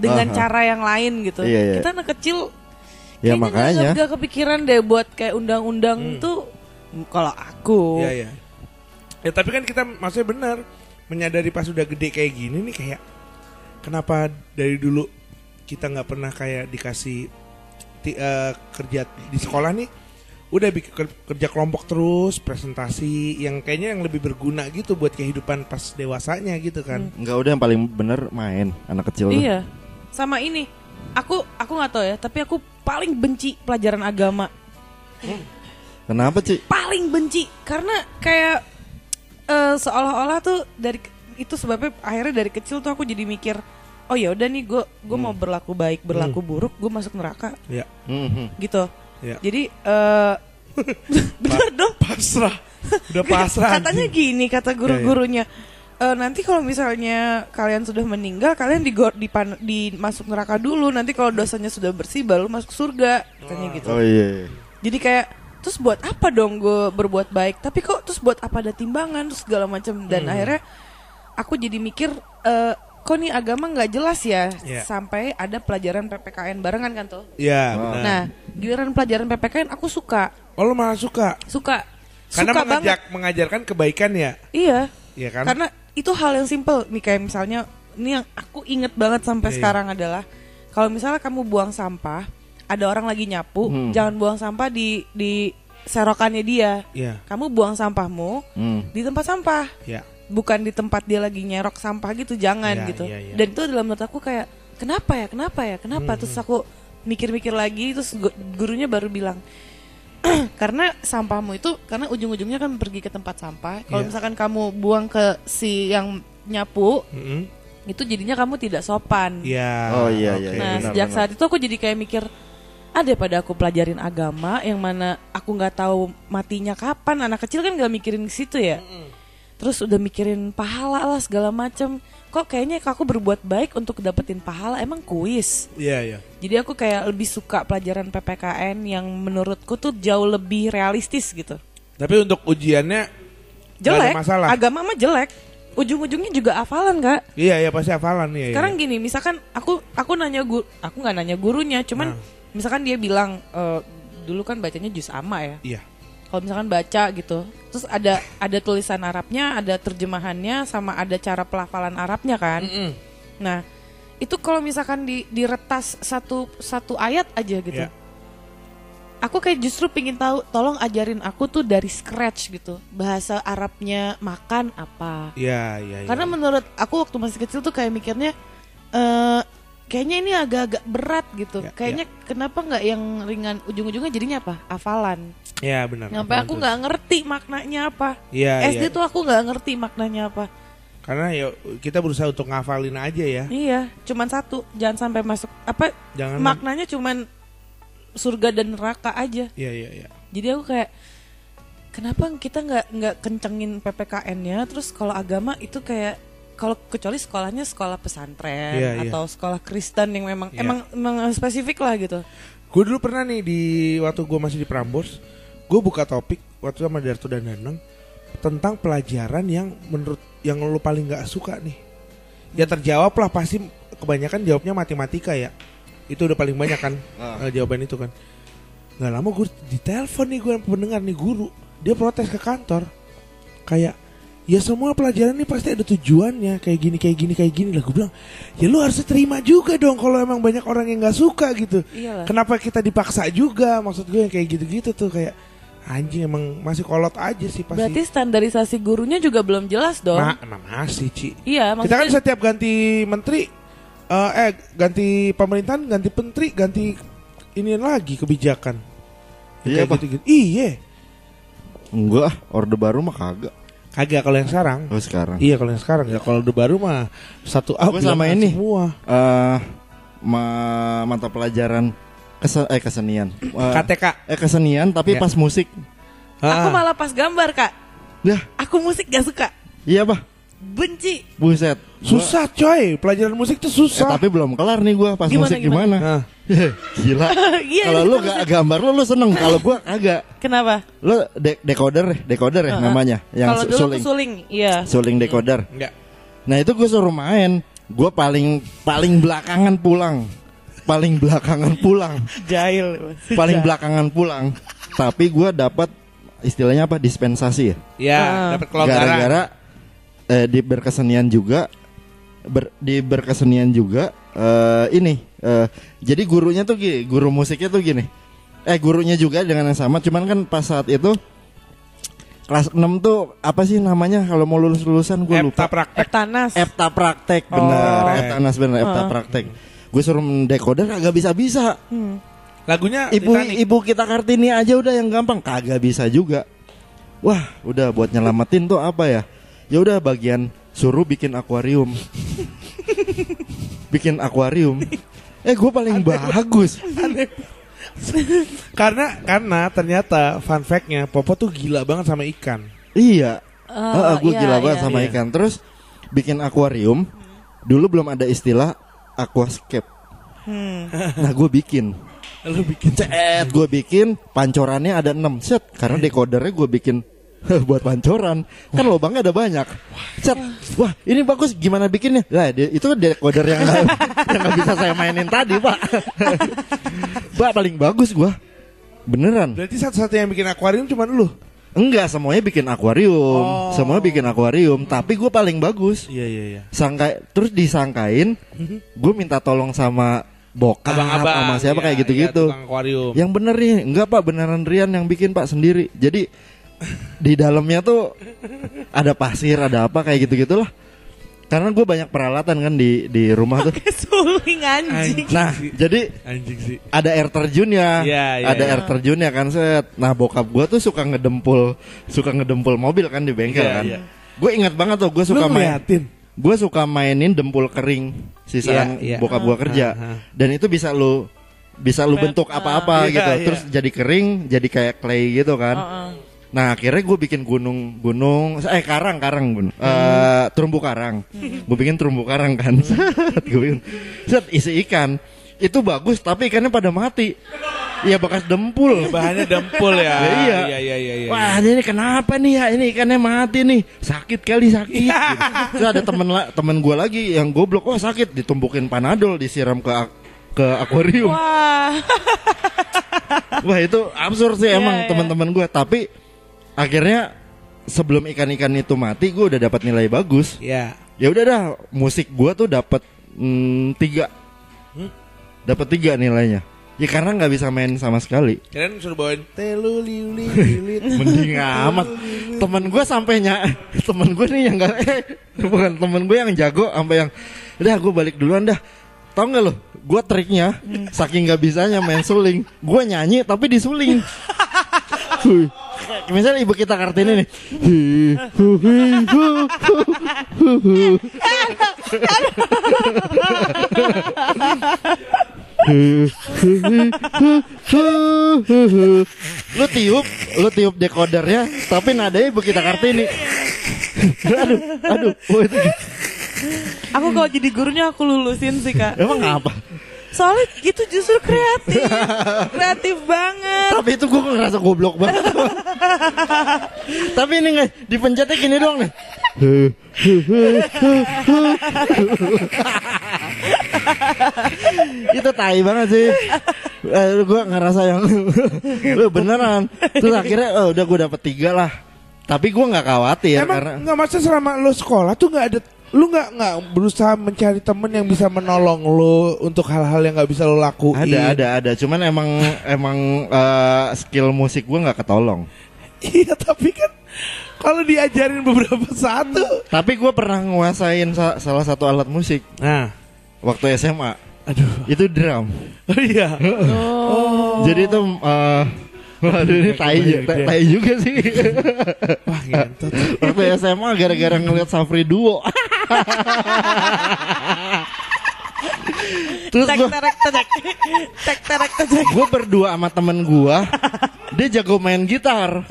dengan Aha. cara yang lain gitu Iya, iya. kita anak kecil Ya makanya. nggak kepikiran deh buat kayak undang-undang tuh kalau aku Iya iya. Ya tapi kan kita maksudnya benar menyadari pas udah gede kayak gini nih kayak kenapa dari dulu kita nggak pernah kayak dikasih ti- eh, kerja di sekolah nih udah bikin ker- kerja kelompok terus presentasi yang kayaknya yang lebih berguna gitu buat kehidupan pas dewasanya gitu kan. Enggak udah yang paling bener main anak kecil tuh. Iya. Sama ini. Aku aku nggak tahu ya, tapi aku paling benci pelajaran agama. Kenapa sih? Paling benci karena kayak eh, seolah-olah tuh dari itu sebabnya akhirnya dari kecil tuh aku jadi mikir, oh ya udah nih gue gue mau berlaku baik, berlaku buruk, gue masuk neraka Ya. Mhm. gitu. Ya. Jadi eh (laughs) (laughs) bener dong. Pasrah. Udah (laughs) pasrah. Katanya anjing. gini kata guru-gurunya. eh, nanti kalau misalnya kalian sudah meninggal kalian dipan di masuk neraka dulu nanti kalau dosanya sudah bersih baru masuk surga katanya gitu Oh iya. jadi kayak terus buat apa dong gue berbuat baik tapi kok terus buat apa ada timbangan terus segala macam dan akhirnya aku jadi mikir eh, kok nih agama nggak jelas ya Iya. sampai ada pelajaran PPKN barengan kan tuh Iya, Oh. benar. nah giliran pelajaran PPKN aku suka Oh, lo malah suka. suka Karena suka mengajak mengajarkan kebaikan ya. iya Iya kan? karena itu hal yang simple nih kayak misalnya ini yang aku inget banget sampai Iya. sekarang adalah kalau misalnya kamu buang sampah ada orang lagi nyapu Hmm. jangan buang sampah di di serokannya dia Iya. kamu buang sampahmu Hmm. di tempat sampah Iya. bukan di tempat dia lagi nyerok sampah gitu jangan Iya, gitu iya, iya. dan itu dalam menurut aku kayak kenapa ya kenapa ya kenapa Hmm, terus aku mikir-mikir lagi terus gu- gurunya baru bilang (clears throat) karena sampahmu itu karena ujung-ujungnya kan pergi ke tempat sampah kalau Iya. misalkan kamu buang ke si yang nyapu Mm-mm. itu jadinya kamu tidak sopan Iya. Oh, iya, oke. iya, nah benar, sejak benar. saat itu aku jadi kayak mikir ada pada aku pelajarin agama yang mana aku nggak tahu matinya kapan. Anak kecil kan nggak mikirin ke situ ya. Terus udah mikirin pahala lah segala macem. Kok kayaknya aku berbuat baik untuk dapetin pahala? Emang kuis? Iya, iya. jadi aku kayak lebih suka pelajaran PPKN yang menurutku tuh jauh lebih realistis gitu. Tapi untuk ujiannya jelek. masalah. agama mah jelek. Ujung-ujungnya juga hafalan kak. Iya, iya pasti hafalan. Ya. sekarang gini misalkan aku aku nanya guru aku nggak nanya gurunya cuman Nah. Misalkan dia bilang eh, dulu kan bacanya jus ama ya Iya. kalau misalkan baca gitu terus ada ada tulisan Arabnya ada terjemahannya sama ada cara pelafalan Arabnya kan Mm-mm. nah itu kalau misalkan di diretas satu satu ayat aja gitu Iya. aku kayak justru pingin tahu tolong ajarin aku tuh dari scratch gitu bahasa Arabnya makan apa Iya, iya, iya. karena menurut aku waktu masih kecil tuh kayak mikirnya eh kayaknya ini agak-agak berat gitu. Ya, kayaknya kenapa nggak yang ringan ujung-ujungnya jadinya apa? Hafalan. Iya, benar. Sampai aku nggak ngerti maknanya apa. Iya, SD iya. tuh aku nggak ngerti maknanya apa. Karena ya kita berusaha untuk ngafalin aja ya. Iya, cuman satu, jangan sampai masuk apa Jangan maknanya cuman surga dan neraka aja. Iya, iya, iya. Jadi aku kayak kenapa kita nggak nggak kencengin ppkn-nya terus kalau agama itu kayak kalau kecuali sekolahnya sekolah pesantren Iya, iya. atau sekolah Kristen yang memang Iya. emang emang spesifik lah gitu. Gue dulu pernah nih di waktu gue masih di Prambors, gue buka topik waktu sama Darto dan Danang tentang pelajaran yang menurut yang lu paling nggak suka nih. Ya terjawab lah pasti kebanyakan jawabnya matematika ya. Itu udah paling banyak kan (laughs) eh, jawaban itu kan. Gak lama gue ditelepon nih gue pendengar nih guru, dia protes ke kantor kayak ya semua pelajaran ini pasti ada tujuannya kayak gini kayak gini kayak gini lah gue bilang ya lu harus terima juga dong kalau emang banyak orang yang nggak suka gitu Iyalah. Kenapa kita dipaksa juga? Maksud gue yang kayak gitu-gitu tuh kayak anjing emang masih kolot aja sih pasti. Berarti standarisasi gurunya juga belum jelas dong. Ma- ma- masih Ci. iya, Kita kan maksudnya setiap ganti menteri eh, eh ganti pemerintahan, ganti menteri, ganti ini lagi kebijakan. Iya, Kayak Pak. gitu-gitu. Iya. Enggak, orde baru mah kagak. Kagak kalau yang sekarang. Oh sekarang. Iya kalau yang sekarang ya kalau udah baru mah satu Gua bilang sama ini. semua. Eh ma- mata pelajaran kese- eh kesenian. Eh, KTK. eh kesenian tapi Ya. pas musik. aku Ah. malah pas gambar, Kak. Dah, Aku musik gak suka. iya, Bah. Benci. Buset. Gua- susah coy, pelajaran musik tuh Eh, susah. tapi belum kelar nih gua pas Gimana, musik gimana? gimana. Nah, (laughs) Gila. (laughs) Iya, Kalau lu gak gambar lu lu seneng, kalau gua kagak. Kenapa? Lu de- decoder, decoder ya Heeh. namanya, yang dulu suling. suling, iya. Suling decoder. enggak. Nah, itu gue suruh main. Gue paling paling belakangan pulang. Paling belakangan pulang. (laughs) Jahil. paling belakangan pulang. Tapi gue dapat istilahnya apa? Dispensasi ya. Ya, Ah. dapat kelonggaran. Gara-gara eh, di berkesenian juga ber- di berkesenian juga eh, ini eh, jadi gurunya tuh gini, guru musiknya tuh gini. Eh gurunya juga dengan yang sama, cuman kan pas saat itu kelas 6 tuh apa sih namanya kalau mau lulus lulusan gue Epta lupa. praktek. Eptanas. Epta praktek Oh. bener, Eptanas bener, Epta Heeh. praktek. Gue suruh mendekoder kagak bisa bisa. Hmm. Lagunya Ibu Titanic. ibu kita kartini aja udah yang gampang kagak bisa juga. Wah, udah buat nyelamatin tuh apa ya? Ya udah bagian suruh bikin akuarium. bikin akuarium. Eh gue paling bagus. Karena karena ternyata fun fact-nya Popo tuh gila banget sama ikan. Iya. Oh, Heeh, gue iya, gila banget iya. sama Iya. ikan. Terus bikin akuarium. Dulu belum ada istilah aquascape. Nah, gue bikin. Lu bikin Cet, gue bikin pancorannya ada 6 set karena decodernya gue bikin (laughs) buat pancoran. Kan lubangnya ada banyak. Set wah ini bagus. Gimana bikinnya? Lah itu decoder yang nggak (laughs) yang nggak bisa saya mainin tadi pak. (laughs) Pak paling bagus gua. Beneran. Berarti satu-satu yang bikin akuarium cuma lu. enggak semuanya bikin akuarium. Oh. semuanya bikin akuarium. Tapi gue paling bagus. Iya iya iya. sangka terus disangkain gue minta tolong sama bokap sama siapa iya, kayak gitu-gitu. iya, yang bener nih. Enggak pak. Beneran Rian yang bikin pak sendiri. Jadi di dalamnya tuh ada pasir ada apa kayak gitu gitulah karena gue banyak peralatan kan di di rumah tuh Suling anjing. nah jadi Anjing sih. ada air terjunnya Iya, iya, ada iya. air terjunnya kan set nah bokap gue tuh suka ngedempul suka ngedempul mobil kan di bengkel Iya, kan iya. gue ingat banget tuh gue Lu suka main ngeliatin. gue suka mainin dempul kering sisaan Iya, iya. bokap gue kerja Ah, ah. dan itu bisa lu bisa lu bentuk apa-apa Iya, gitu iya. terus jadi kering jadi kayak clay gitu kan Heeh. Nah akhirnya gue bikin gunung gunung eh karang karang gunung Eh, terumbu karang gue bikin terumbu karang kan (laughs) set gue bikin set isi ikan itu bagus tapi ikannya pada mati ya bekas dempul Bahannya dempul ya. Ya, (laughs) iya. Iya iya iya. iya. Wah ini kenapa nih ya ini ikannya mati nih sakit kali sakit. gitu. (laughs) Terus ada temen la- temen gue lagi yang goblok wah sakit ditumpukin panadol disiram ke ak- ke akuarium. Wah. Wah itu absurd sih Iya, emang iya. teman-teman gue tapi akhirnya sebelum ikan-ikan itu mati gue udah dapat nilai bagus. Iya. Ya udah dah musik gue tuh dapat mm, tiga, dapat tiga nilainya. Ya karena nggak bisa main sama sekali. Kalian suruh bawain telu liuli. (laughs) Mending amat Temen gue sampainya (laughs) Temen gue nih yang gak eh, Bukan temen gue yang jago Sampai yang Udah gue balik duluan dah Tau gak lo Gue triknya Saking gak bisanya main suling Gue nyanyi tapi disuling (laughs) Misalnya ibu kita Kartini nih. Lu tiup Lu tiup dekodernya Tapi nadanya ibu kita Kartini Aduh Aduh oh, itu, Aku kalau jadi gurunya aku lulusin sih kak. Emang apa Soalnya gitu justru kreatif, kreatif banget. Tapi itu gue ngerasa goblok banget. Tapi ini nggak Dipencetnya gini doang nih. Itu tai banget sih. Eh, Gue ngerasa yang Lu beneran. Terus akhirnya oh, udah gue dapet tiga lah. Tapi gue nggak khawatir Emang Karena nggak masa selama lu sekolah tuh nggak ada lu nggak nggak berusaha mencari temen yang bisa menolong lu untuk hal-hal yang nggak bisa lu lakuin? Ada ada ada. Cuman emang (laughs) emang eh, skill musik gue nggak ketolong. Iya tapi kan kalau diajarin beberapa (laughs) satu. Tapi gue pernah nguasain sa- salah satu alat musik. Nah. Waktu SMA aduh. Itu drum. Oh iya. Jadi itu eh, (laughs) waduh ini tai, tai, tai juga sih. Wah ngentot. Waktu SMA gara-gara ngeliat Safri Duo terus Tek gue terek terek, tek. Terek terek. gue berdua sama temen gue dia jago main gitar.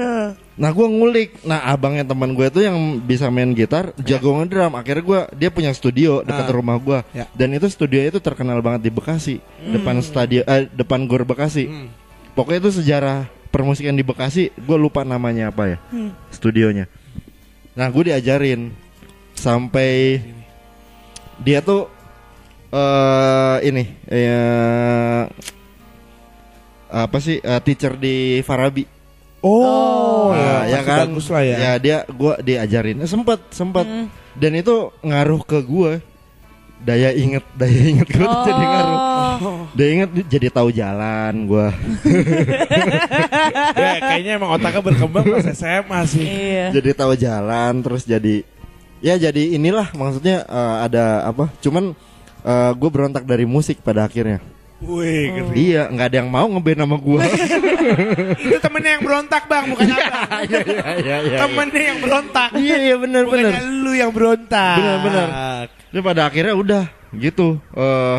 Nah gue ngulik. Nah abangnya teman gue itu yang bisa main gitar jago ngedrum. Akhirnya gue dia punya studio dekat Ah. rumah gue Ya. dan itu studio itu terkenal banget di Bekasi. Depan stadion eh, depan gor Bekasi. Hmm. pokoknya itu sejarah permusikan di Bekasi. Gue lupa namanya apa ya studionya. Nah gue diajarin sampai dia tuh eh ini eh apa sih eh, teacher di Farabi. Oh, Nah, ya, ya kan? bagus lah ya, dia gua diajarin. Eh, sempet sempet. Dan itu ngaruh ke gue daya inget (laughs) daya inget gue tuh jadi ngaruh. Oh, daya inget jadi tahu jalan gue (laughs) Ya, kayaknya emang otaknya berkembang pas SMA sih. Iya. jadi tahu jalan terus jadi ya jadi inilah maksudnya eh, ada apa cuman gue berontak dari musik pada akhirnya Wih, ngeri. iya nggak ada yang mau ngeband sama gue (laughs) itu temennya yang berontak bang, bukan apa? (laughs) iya iya iya temennya yang berontak, iya iya benar benar bukannya lu yang berontak. Benar, benar. Terus pada akhirnya udah gitu. eh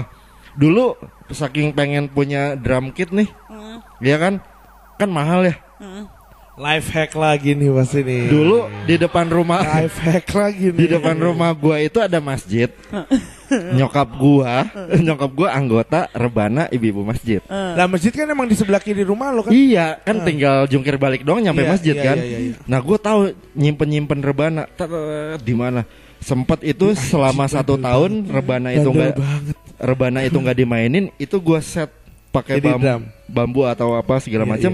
dulu saking pengen punya drum kit nih, Hmm, ya kan? Kan mahal ya. hmm. Life hack lagi nih pasti nih. Dulu di depan rumah life hack lagi nih. di depan rumah gua itu ada masjid. (laughs) nyokap gua, (laughs) nyokap gua anggota rebana ibu-ibu masjid. Lah masjid kan emang di sebelah kiri rumah lo kan. Iya, kan tinggal jungkir balik doang nyampe Iya, masjid iya, kan. iya, iya, iya. Nah, gua tahu nyimpen-nyimpen rebana di mana. Sempat itu selama satu tahun rebana itu enggak banget. rebana itu nggak dimainin, itu gua set pakai Jadi bam- drum. bambu atau apa segala Iya, macam.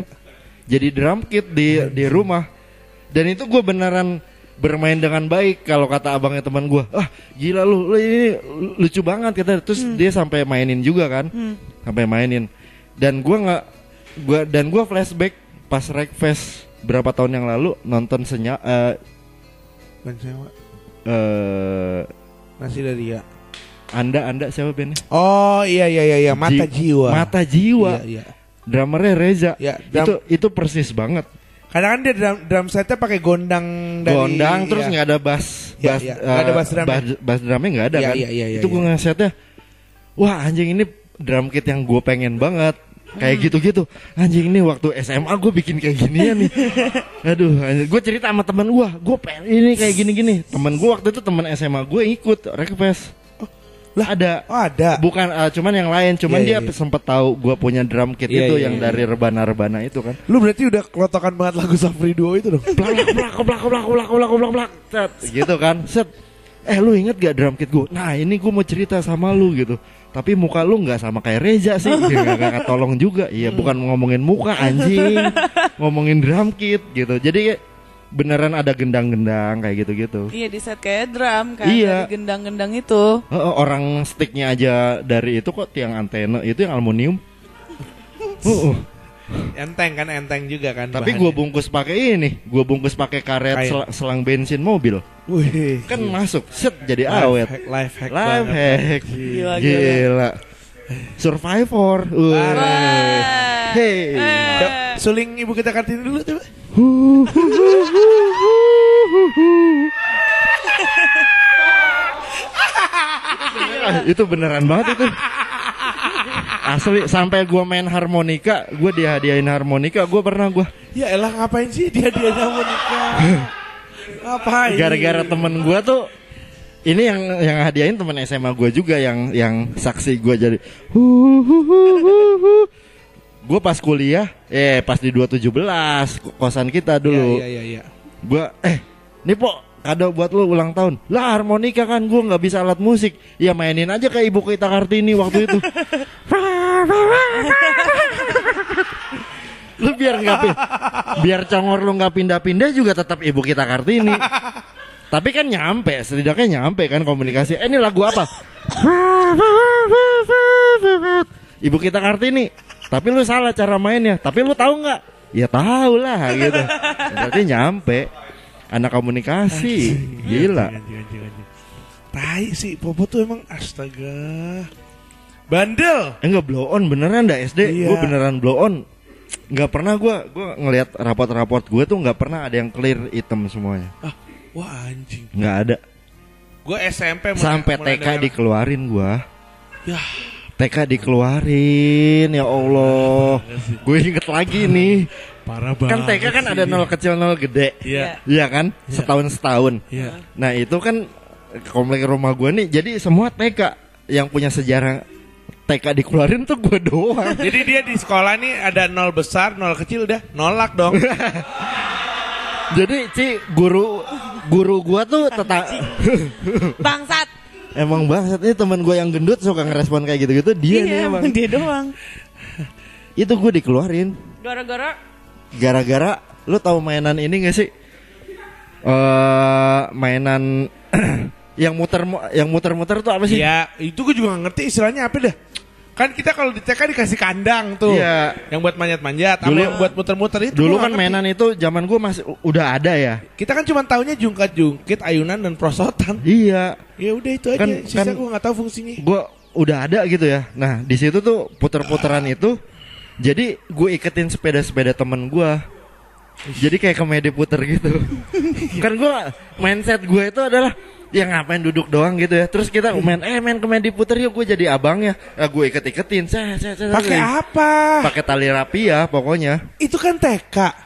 Jadi drum kit di di rumah. Dan itu gua beneran bermain dengan baik kalau kata abangnya teman gua. Ah, gila lu, lu ini lucu banget kata. Terus dia sampai mainin juga kan. Sampai mainin. Dan gua nggak gua dan gua flashback pas Rekfest berapa tahun yang lalu nonton senya eh Bukan sewa. eh, Nasi dari ya. Anda Anda siapa bandnya? Oh iya iya iya, iya. mata Ji- jiwa. Mata jiwa. Iya, iya. Drummernya Reza. Ya, itu itu persis banget. Karena kan dia drum, drum setnya pakai gondang dari Gondang terus iya. nggak ada bass, Iya, bass, iya. Nggak ada eh, bass drumnya. bass, bass drumnya nggak ada Iya, kan? iya, iya, iya, itu gue iya. ngesetnya, wah anjing ini drum kit yang gue pengen banget. Kayak gitu-gitu Anjing ini waktu SMA gue bikin kayak ginian nih (laughs) Aduh Gue cerita sama temen gue Gue pengen ini kayak gini-gini Temen gue waktu itu temen SMA gue ikut Request lah, ada. Oh, ada. Bukan uh, cuman yang lain, cuman yeah, dia yeah, sempat tahu gua punya drum kit yeah, itu yeah, yang yeah. dari rebana-rebana itu kan. Lu berarti udah kelotokan banget lagu Safri Duo itu dong. Blak blak blak blak blak blak blak blak. Set. Gitu kan. Set. Eh lu inget gak drum kit gue? Nah ini gue mau cerita sama lu gitu Tapi muka lu gak sama kayak Reza sih Dia gak, gak tolong juga Iya hmm. bukan ngomongin muka anjing (laughs) Ngomongin drum kit gitu Jadi beneran ada gendang-gendang kayak gitu-gitu Iya di set kayak drum kan Iya. dari gendang-gendang itu. Heeh, orang sticknya aja dari itu kok tiang antena itu yang aluminium (laughs) Heeh. Enteng kan enteng juga kan. tapi gue bungkus pakai ini gue bungkus pakai karet sel- selang bensin mobil Wih. kan masuk set jadi Life awet hack, life hack. Life hack. Gila, Gila. Survivor. Hey. Yuk, suling ibu kita kartini dulu coba. (laughs) itu beneran banget itu. Asli sampai gua main harmonika, gua dihadiahin harmonika, gua pernah gua Ya elah ngapain sih dia dia nikah? ngapain? gara-gara temen gua tuh ini yang yang hadiahin temen SMA gua juga yang yang saksi gua jadi Gue pas kuliah, eh pas di 217 kosan kita dulu. Iya iya iya. gua eh nih po kado buat lu ulang tahun. Lah harmonika kan gua nggak bisa alat musik. Ya mainin aja kayak ibu kita kartini waktu itu. Lu biar nggak biar congor lu nggak pindah-pindah juga tetap ibu kita kartini tapi kan nyampe setidaknya nyampe kan komunikasi. Eh ini lagu apa? Ibu kita kartini tapi lu salah cara mainnya. Tapi lu tahu nggak? Ya tahu lah gitu. Berarti nyampe. Anak komunikasi. Gila. Tai sih Popo tuh emang astaga. Bandel. eh nggak blow on beneran dah SD Iya. gue beneran blow on. Nggak pernah gua gua ngelihat raport-raport gue tuh nggak pernah ada yang clear item semuanya. Ah, wah anjing. nggak ada Gue SMP mulai- sampai mulai TK dengar- dikeluarin gua Ya, TK dikeluarin ya Allah gue inget lagi nih parah banget. kan TK kan sih. ada nol kecil nol gede Iya. Iya kan setahun setahun Iya. Nah itu kan komplek rumah gue nih jadi semua TK yang punya sejarah TK dikeluarin tuh gue doang. Jadi dia di sekolah nih ada nol besar, nol kecil udah nolak dong. (laughs) jadi Ci guru guru gue tuh tetap (laughs) Bangsat. emang banget ini teman gue yang gendut suka ngerespon kayak gitu-gitu dia nih iya, emang. emang dia doang. (laughs) Itu gue dikeluarin Gara-gara gara-gara lu tahu mainan ini gak sih? Eh mainan (clears throat) yang muter yang muter-muter tuh apa sih? Iya, itu gue juga gak ngerti istilahnya apa dah. Kan kita kalau di TK dikasih kandang tuh. Iya. Yang buat manjat-manjat, Dulu- yang buat muter-muter itu. Dulu kan ngerti. mainan itu zaman gue masih udah ada ya. Kita kan cuma taunya jungkat-jungkit, ayunan dan prosotan. Iya. Ya udah itu aja. Kan- Sisa kan- gue nggak tahu fungsinya. gue udah ada gitu ya. Nah di situ tuh puter-puteran itu, jadi gue iketin sepeda-sepeda temen gue. Jadi kayak komedi puter gitu. (laughs) kan gue mindset gue itu adalah ya ngapain duduk doang gitu ya. Terus kita (laughs) main eh main komedi puter yuk gue jadi abangnya. Nah, gue iket-iketin. Saya saya saya. Pakai apa? Pakai tali rapi ya pokoknya. Itu kan TK.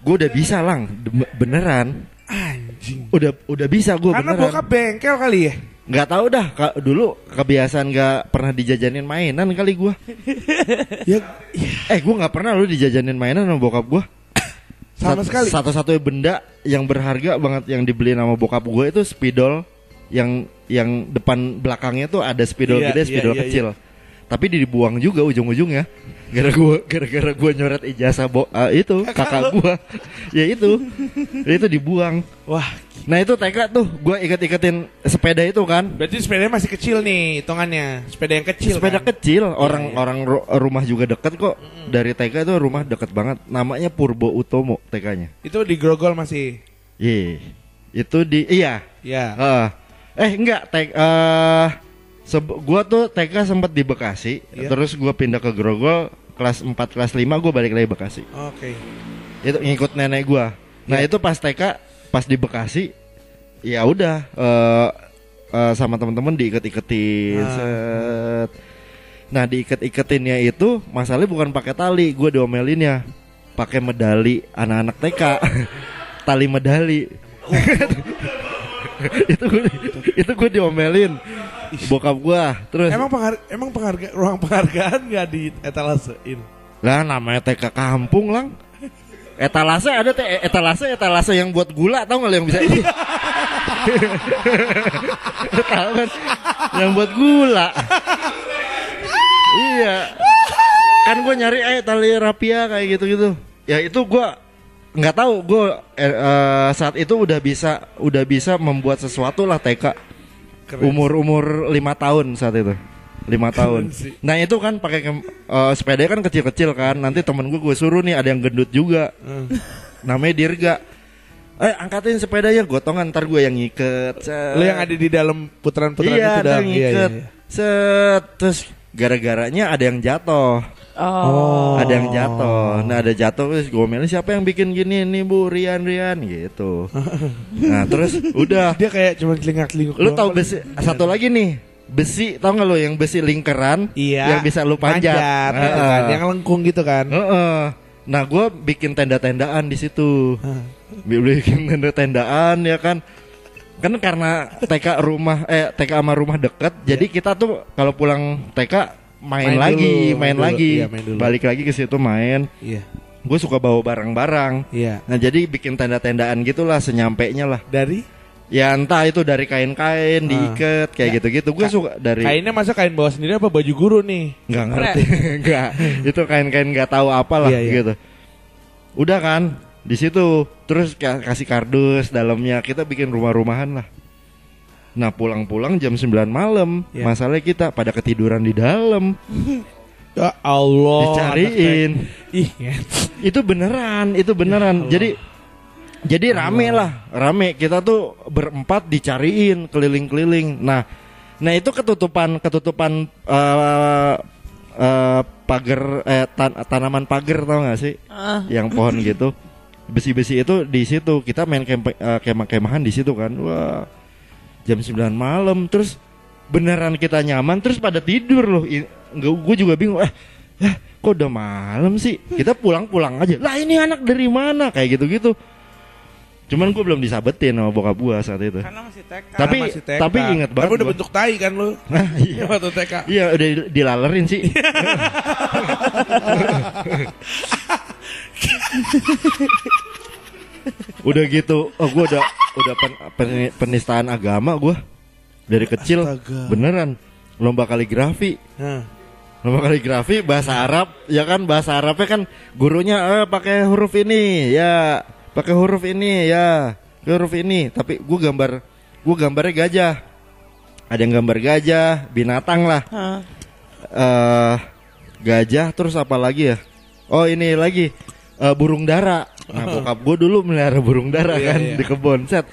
gue udah bisa lang beneran Anjing. udah udah bisa gue Karena beneran bokap bengkel kali ya. nggak tahu dah ka- dulu kebiasaan nggak pernah dijajanin mainan kali gue Ya, (laughs) ya eh gue nggak pernah lu dijajanin mainan sama bokap gue sama sekali. satu-satunya benda yang berharga banget yang dibeli sama bokap gue itu spidol yang yang depan belakangnya tuh ada spidol Iya, gede iya, spidol iya, kecil. Tapi dibuang juga ujung-ujungnya gara gua gara-gara gue nyoret ijazah bo ah, itu kakak gue (laughs) ya itu itu dibuang Wah, nah itu TK tuh gue ikat-ikatin sepeda itu kan berarti sepedanya masih kecil nih hitungannya. Sepeda yang kecil. sepeda kan? kecil orang iya. orang ru- rumah juga deket kok dari TK itu rumah deket banget namanya Purbo Utomo TK-nya Itu di Grogol masih. Iya itu di iya Ya. Ah. eh enggak tek eh seb- gua tuh TK sempat di Bekasi, Iya. terus gua pindah ke Grogol kelas 4 kelas 5 gua balik lagi Bekasi. Oke. Itu ngikut nenek gua. Nah, Iya. itu pas TK pas di Bekasi ya udah eh eh, sama teman-teman diikat-iketin. Ah. set. Nah, diikat-iketinnya itu masalahnya bukan pakai tali, gua diomelinnya pakai medali anak-anak TK. (laughs) tali medali. (laughs) (laughs) itu gue itu gue diomelin bokap gua. Terus Emang penghar emang pengharga ruang penghargaan nggak di etalasein? lah namanya TK kampung lang. Etalase ada teh etalase etalase yang buat gula tau nggak yang bisa (laughs) tahu kan? Yang buat gula. Iya. Kan gue nyari eh tali rapia kayak gitu gitu ya itu gue nggak tahu gue eh, eh, saat itu udah bisa udah bisa membuat sesuatu lah TK Keren. umur umur lima tahun saat itu. Lima tahun. sih. nah itu kan pakai eh, sepeda kan kecil kecil kan. Nanti temen gue gue suruh nih ada yang gendut juga. Hmm. (laughs) namanya Dirga. Eh angkatin sepedanya gotongan ntar gue yang ngiket. Set. Lo yang ada di dalam putaran-putaran iya itu yang Iya, iya, ngiket. iya. set. Terus gara-garanya ada yang jatuh Oh. ada yang jatuh nah ada jatuh terus gue melin siapa yang bikin gini nih bu Rian Rian gitu (laughs) nah terus udah Dia kayak cuma celingak-celinguk lu kali. besi satu lagi nih besi tau nggak lo yang besi lingkaran Iya. yang bisa lu panjat, Manjat, gitu Heeh. kan. Yang lengkung gitu kan. Heeh. nah gue bikin tenda-tendaan di situ Hah. bikin tenda-tendaan ya kan kan karena TK rumah eh TK sama rumah deket jadi kita tuh kalau pulang TK main, Main lagi dulu, main, main dulu. lagi Iya, main dulu. balik lagi ke situ main Iya. gue suka bawa barang-barang Iya. nah jadi bikin tenda-tendaan gitulah senyampainya lah Dari ya entah itu dari kain-kain diikat kayak Ya. gitu-gitu gue Ka- suka dari kainnya masa kain bawa sendiri apa baju guru nih? nggak ngerti (laughs) nggak itu kain-kain nggak tahu apa lah Iya, iya. gitu udah kan di situ terus ka- kasih kardus dalamnya kita bikin rumah-rumahan lah nah pulang-pulang jam 9 malam. Iya. masalahnya kita pada ketiduran di dalam. Ya Allah. dicariin. Ih, nget. itu beneran itu beneran. Jadi jadi rame lah. Rame. Kita tuh berempat dicariin keliling-keliling. Nah nah itu ketutupan ketutupan eh eh, pagar eh tan- tanaman pagar tau gak sih? Ah. yang pohon gitu. Besi-besi itu di situ. Kita main eh, kemah-kemahan di situ kan. Wah jam 9 malam terus beneran kita nyaman terus pada tidur loh gue juga bingung eh eh, kok udah malam sih kita pulang-pulang aja lah ini anak dari mana kayak gitu-gitu cuman gue belum disabetin sama bokap gue saat itu Karena masih TK. Tapi- masih TK. tapi inget banget Tapi udah gua. bentuk tai kan lu. (laughs) Nah, iya Waktu TK. iya udah dilalerin sih (laughs) (laughs) udah gitu oh gue udah udah pen- pen- penistaan agama gue dari kecil Astaga. beneran. Lomba kaligrafi. Nah. lomba kaligrafi bahasa Arab ya kan? Bahasa Arabnya kan gurunya eh pakai huruf ini ya. Pakai huruf ini ya. Huruf ini. Tapi gue gambar gue gambarnya gajah. Ada yang gambar gajah binatang lah. Hah. eh gajah terus apa lagi ya? Oh ini lagi. Eh, burung dara nah bokap gue dulu melihara burung dara Iya, kan iya. di kebun set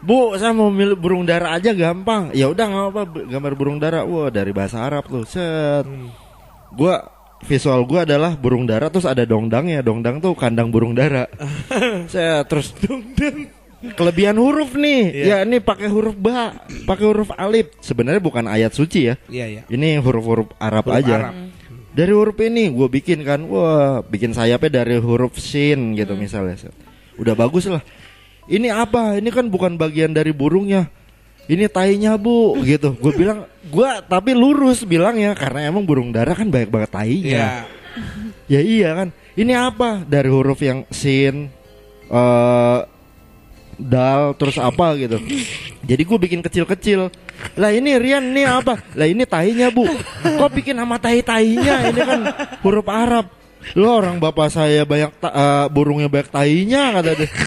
bu saya mau milih burung dara aja gampang ya udah nggak apa gambar burung dara wah dari bahasa Arab tuh set Hmm. gue visual gue adalah burung dara terus ada dongdangnya dongdang tuh kandang burung dara (laughs) set terus kelebihan huruf nih Iya. ya ini pakai huruf ba pakai huruf alif sebenarnya bukan ayat suci ya Iya, iya. ini huruf-huruf Arab Huruf aja. Arab. Dari huruf ini gue bikin kan, wah bikin sayapnya dari huruf sin gitu misalnya. udah bagus lah. Ini apa? Ini kan bukan bagian dari burungnya. Ini tainya bu (laughs) gitu. Gue bilang gue tapi lurus bilangnya karena emang burung dara kan banyak banget tainya. Iya. ya iya kan. Ini apa? Dari huruf yang sin eh dal terus apa gitu. Jadi gue bikin kecil-kecil. Lah ini Rian ini apa? Lah ini tainya bu. Kok bikin sama tai tainya ini kan huruf Arab. Lo orang bapak saya banyak ta- eh, burungnya banyak tainya kata dia. (laughs)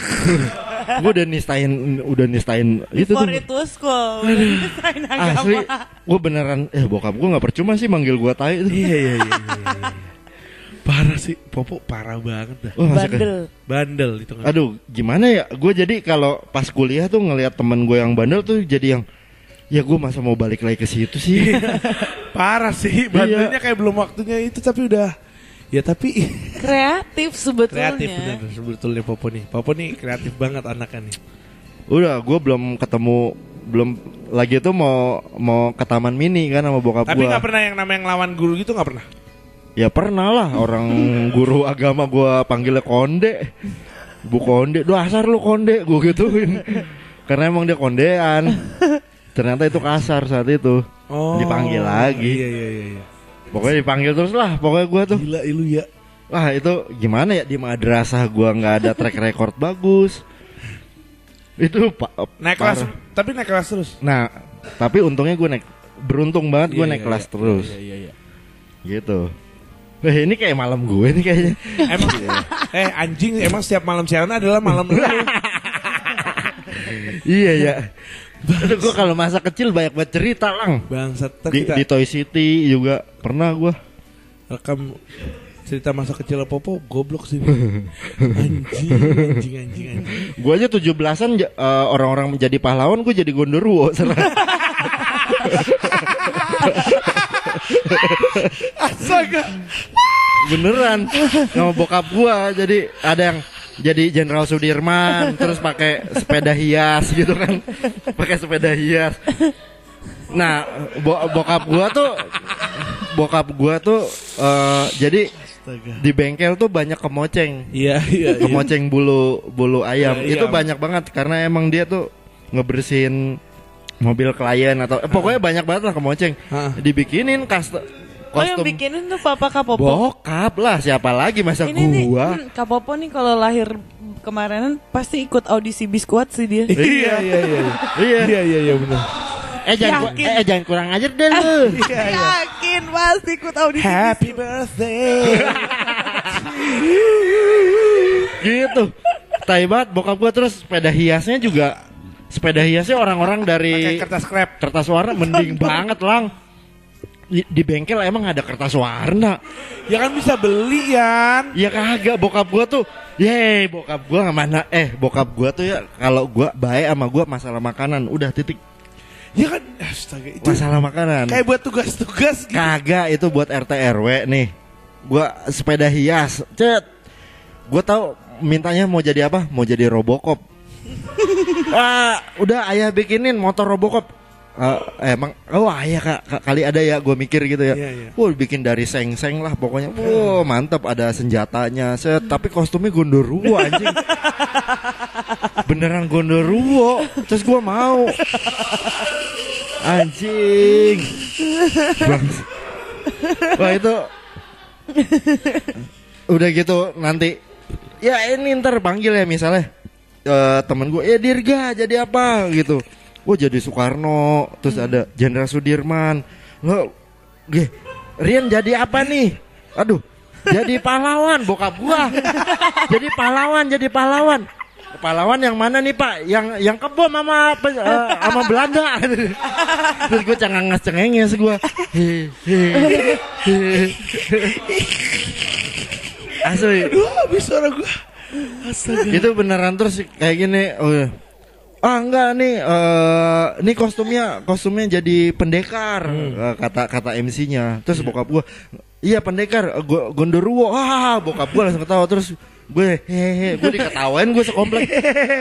Gue udah nistain udah nistain itu tuh it was cool. Desain agama. asli gue beneran eh bokap gue nggak percuma sih manggil gue tai tuh. Iya iya iya. Iya, iya. Parah sih, Popo parah banget dah. Ke- Bandel. Bandel itu kan. Aduh, gimana ya? Gue jadi kalau pas kuliah tuh ngelihat temen gue yang bandel tuh jadi yang ya gue masa mau balik lagi ke situ sih. (laughs) Parah sih, bandelnya kayak belum waktunya itu tapi udah ya tapi (laughs) Kreatif sebetulnya. kreatif bener sebetulnya Popo nih. Popo nih kreatif banget anaknya nih. Udah, gue belum ketemu belum lagi tuh mau mau ke taman mini kan sama bokap Tapi gue. nggak pernah yang namanya ngelawan guru gitu nggak pernah. Ya pernah lah orang guru agama gue panggilnya konde. Bu konde, dasar lu konde gue gituin. Karena emang dia kondean. Ternyata itu kasar saat itu. Dipanggil lagi. Iya iya iya. iya. Pokoknya dipanggil terus lah pokoknya gue tuh. Gila ilu ya. Wah itu gimana ya di madrasah gua nggak ada track record bagus. Itu pak Naik kelas, tapi naik kelas terus. Nah tapi untungnya gue naik beruntung banget gue Iya, naik iya, kelas iya. terus Iya iya iya. gitu. Wah ini kayak malam gue nih kayaknya. (laughs) Emang eh anjing emang setiap malam siaran adalah malam lu. (laughs) iya ya. Aduh gue kalau masa kecil banyak banget cerita lang. Bangsat Di, kita di Toy City juga pernah gue. rekam cerita masa kecil Popo goblok sih. (laughs) anjing anjing anjing anjing. Gue aja 17-an ja- eh, orang-orang menjadi pahlawan gue jadi gondoruo. Astaga. beneran sama bokap gua jadi ada yang jadi Jenderal Sudirman terus pakai sepeda hias gitu kan pakai sepeda hias nah bo- bokap gua tuh bokap gua tuh eh, jadi Astaga. di bengkel tuh banyak kemoceng Iya iya iya. kemoceng bulu bulu ayam Iya, itu iya. banyak banget karena emang dia tuh ngebersihin mobil klien atau eh, pokoknya banyak banget lah kemoceng Hah. dibikinin kast- Oh yang kostum bikinin tuh papa Kapopo. bokap lah siapa lagi masa Ini nih, gua hmm, Kapopo nih kalau lahir kemarinan pasti ikut audisi biskuat sih dia. Iya iya iya. iya. Iya. Iya iya iya benar. Eh jangan Yakin. eh jangan kurang ajar deh lu. (laughs) Iya iya. Yakin pasti ikut audisi Happy birthday. (laughs) gitu. Tai banget bokap gua terus sepeda hiasnya juga sepeda hiasnya orang-orang Pakai dari kertas krep. kertas warna mending (laughs) banget lang. Di, di bengkel emang ada kertas warna. Ya kan bisa beli Yan. Ya kagak bokap gua tuh Yeay bokap gua mana eh bokap gua tuh ya kalau gua baik sama gua masalah makanan udah titik Ya kan astaga itu masalah makanan. kayak buat tugas-tugas gitu. Kagak itu buat RT RW nih. Gua sepeda hias. Cet. Gua tahu mintanya mau jadi apa? Mau jadi Robocop. Ah, udah ayah bikinin motor Robocop. Eh, emang oh ayah kak, kak, kali ada ya gue mikir gitu ya. Iya, iya. Wah bikin dari seng-seng lah pokoknya. Wah mantap ada senjatanya. Set, tapi kostumnya gondoruo anjing. Beneran gondoruo. Terus gua mau. Anjing. Bang. Wah itu udah gitu nanti ya ini ntar panggil ya misalnya eh, temen gue ya Dirga jadi apa? Gitu. Oh jadi Soekarno terus ada Jenderal Sudirman. Lo gue Rian jadi apa nih? Aduh jadi pahlawan bokap gua. (laughs) Jadi pahlawan jadi pahlawan. Pahlawan yang mana nih pak? Yang yang kebom sama eh, sama Belanda. (laughs) Terus gue cengenges cengenges gue (laughs) asli. Duh, habis suara gua. Astaga. itu beneran terus kayak gini oh ya. ah enggak nih eh ini kostumnya kostumnya jadi pendekar Eh, kata kata MC-nya terus bokap gua iya pendekar eh, gua gondoruo ah bokap gua langsung ketawa. Terus gue hehehe gue diketawain gue sekomplek.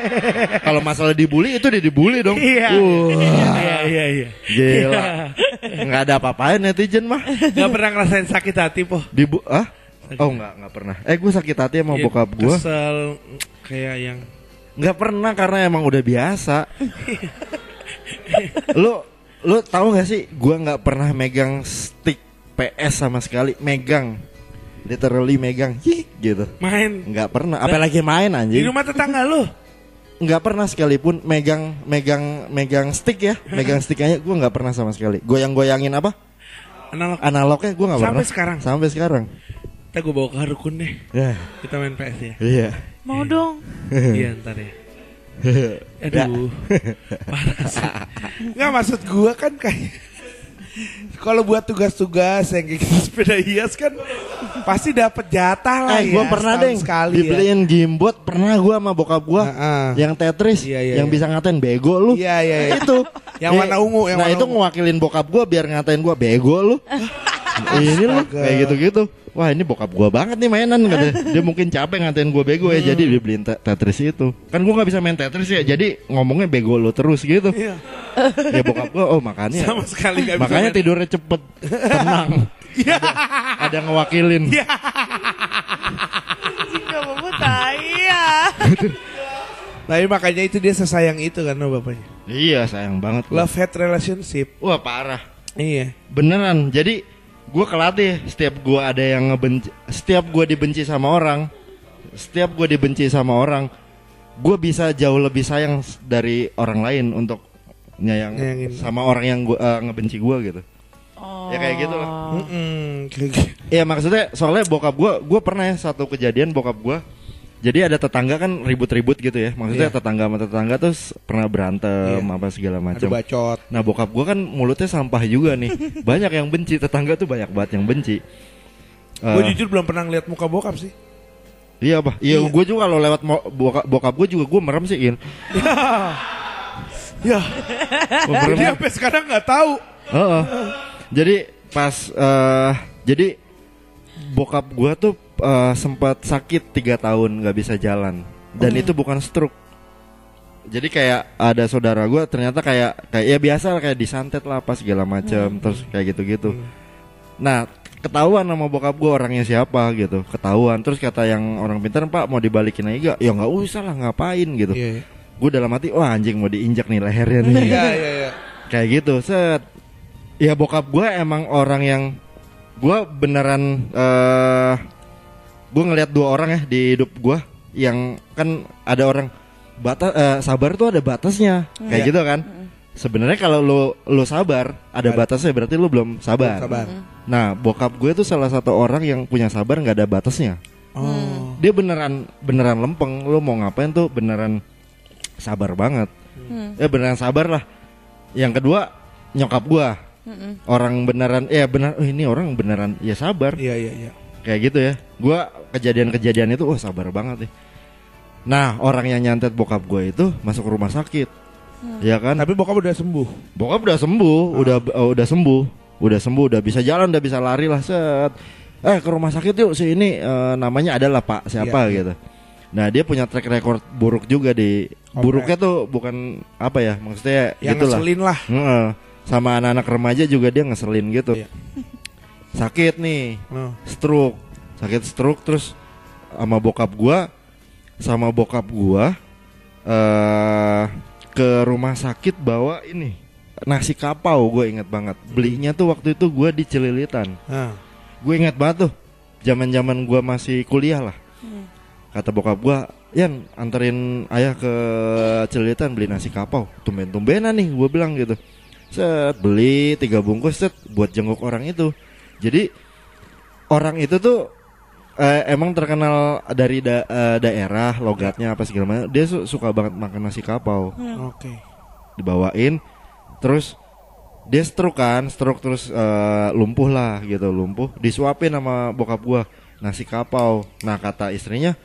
(laughs) Kalau masalah dibully itu dia dibully dong. Iya. Iya iya iya. gila. (laughs) Nggak ada apa-apain netizen mah. Gak pernah ngerasain sakit hati po. dibu ah oh nggak nggak pernah. Eh gue sakit hati sama Iya, bokap gua. Kesel. Kayak yang nggak pernah karena emang udah biasa. (laughs) Lu lu tahu nggak sih gua nggak pernah megang stick PS sama sekali. Megang. Literally megang. Hih, gitu. Main. Nggak pernah. Apalagi main di anjing rumah tetangga lu. nggak pernah sekalipun megang megang megang stick ya. (laughs) Megang sticknya gue nggak pernah sama sekali. Goyang goyangin apa? Analog. analognya gue nggak Sampai pernah. sekarang? sampai sekarang Kita gue bawa ke Harukun deh. ya Kita main PS ya. iya Mau dong. (laughs) Iya ntar ya. Aduh. (laughs) Parah sih. Nggak maksud gua kan kayak kalau buat tugas-tugas yang kayak gitu sepeda hias kan pasti dapat jatah lah Eh, ya. gue pernah deh sekali ya. dibeliin gamebot pernah gue sama bokap gue Heeh. yang Tetris Iya, iya, yang iya. bisa ngatain bego lu. Iya, iya, iya. itu (laughs) Yang Eh, warna ungu, yang nah warna itu ungu. ngewakilin bokap gue biar ngatain gue bego lu. ini lu kayak gitu-gitu. Wah ini bokap gue banget nih mainan kata. Dia (laughs) mungkin capek ngatain gue bego ya jadi dibeliin te- Tetris itu. Kan gue nggak bisa main Tetris ya jadi ngomongnya bego lu terus gitu. Iya. (laughs) ya bokap gue oh makanya Sama sekali nggak bisa makanya main. tidurnya cepet tenang. (laughs) Iya. Ada ngewakilin. Jika mau tai ya. Tapi makanya itu dia sesayang itu kan bapaknya. Iya sayang banget. Love hate relationship. Wah parah. Iya. Beneran. Jadi gue kelatih setiap gue ada yang ngebenci, setiap gue dibenci sama orang, setiap gue dibenci sama orang, gue bisa jauh lebih sayang dari orang lain untuk nyayang Nyayangin. sama orang yang gua, eh, ngebenci gue gitu. Oh. Ya kayak gitu lah. Kayak gitu. Iya maksudnya soalnya bokap gue, gue pernah ya satu kejadian bokap gue. Jadi ada tetangga kan ribut-ribut gitu ya. Maksudnya Iya. tetangga sama tetangga tuh s- pernah berantem Iya. apa segala macam. bacot. Nah bokap gue kan mulutnya sampah juga nih (laughs) Banyak yang benci Tetangga tuh banyak banget yang benci Gue Eh, jujur belum pernah ngeliat muka bokap sih. Iya apa? Iya Iya. gue juga kalau lewat bokap, bokap gue juga gue merem sih In (laughs) Ya, merem. dia sampai sekarang nggak tahu. Heeh. Jadi pas eh, Jadi Bokap gue tuh eh, sempat sakit tiga tahun nggak bisa jalan Dan itu bukan stroke jadi kayak ada saudara gue ternyata kayak kayak ya biasa lah, kayak disantet lah apa segala macam terus kayak gitu-gitu Nah, ketahuan sama bokap gue orangnya siapa gitu. Ketahuan. Terus kata yang orang pintar, "Pak, mau dibalikin aja gak?" Ya nggak usah lah, ngapain gitu. Iya, iya. Gue dalam hati, "Wah, anjing mau diinjak nih lehernya nih." (laughs) Iya, iya, iya. Kayak gitu. Set. Ya bokap gue emang orang yang gue beneran eh gue ngelihat dua orang ya di hidup gue yang kan ada orang batas eh, sabar tuh ada batasnya kayak Iya. gitu kan sebenarnya kalau lo lo sabar ada Ada. batasnya berarti lo belum sabar Sabar. Nah, bokap gue tuh salah satu orang yang punya sabar nggak ada batasnya. Oh. Dia beneran beneran lempeng. Lo mau ngapain tuh beneran sabar banget. Ya beneran sabar lah. Yang kedua nyokap gue orang beneran ya benar. Oh, ini orang beneran ya sabar. Iya, iya, iya. Kayak gitu ya. Gue kejadian-kejadian itu wah sabar banget nih. Nah, orang yang nyantet bokap gue itu masuk rumah sakit. Ya kan? Tapi bokap udah sembuh. Bokap udah sembuh, udah uh, udah sembuh, udah sembuh, udah bisa jalan, udah bisa lari lah set. Eh ke rumah sakit yuk si ini eh, namanya adalah Pak siapa iya. gitu. Nah dia punya track record buruk juga di Oke. buruknya tuh bukan apa ya maksudnya Yang gitulah. ngeselin lah. Heeh. Sama anak-anak remaja juga dia ngeselin gitu. Iya. Sakit nih, Oh. stroke, sakit stroke terus sama bokap gua, sama bokap gua eh ke rumah sakit bawa ini nasi kapau gue inget banget. Belinya tuh waktu itu gua di Celilitan. Nah. gue inget banget tuh zaman zaman gua masih kuliah lah. Kata bokap gua Yan anterin ayah ke Celilitan beli nasi kapau. Tumben tumbenan nih gue bilang gitu. Set beli tiga bungkus set buat jenguk orang itu jadi orang itu tuh eh, emang terkenal dari da- eh, daerah logatnya apa segala macam. Dia su- suka banget makan nasi kapau. Oke. dibawain terus dia stroke kan stroke terus eh, lumpuh lah gitu lumpuh. Disuapin sama bokap gua nasi kapau. Nah kata istrinya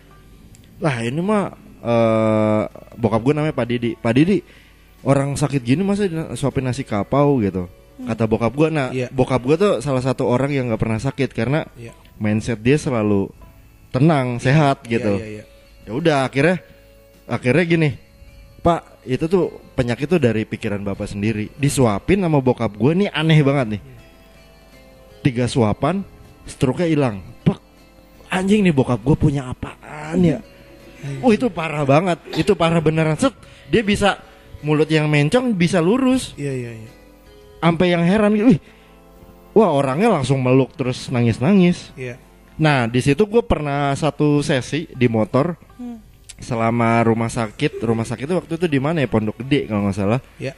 lah ini mah eh bokap gua namanya Pak Didi. Pak Didi orang sakit gini masa disuapin nasi kapau? gitu kata bokap gua nah Iya. bokap gua tuh salah satu orang yang nggak pernah sakit karena Iya. mindset dia selalu tenang sehat gitu. Iya, iya, iya. ya udah akhirnya akhirnya gini pak itu tuh penyakit tuh dari pikiran bapak sendiri. Disuapin sama bokap gue nih aneh banget nih. Tiga suapan stroke nya hilang. Pak, anjing nih bokap gue punya apaan ya? Wah itu parah banget, itu parah beneran. Set. Dia bisa mulut yang mencong bisa lurus, Iya iya iya. Sampai yang heran gitu. Wih, wah orangnya langsung meluk terus nangis nangis. Iya. Nah di situ gue pernah satu sesi di motor selama rumah sakit. Rumah sakit itu waktu itu di mana ya Pondok Gede kalau nggak salah. Iya.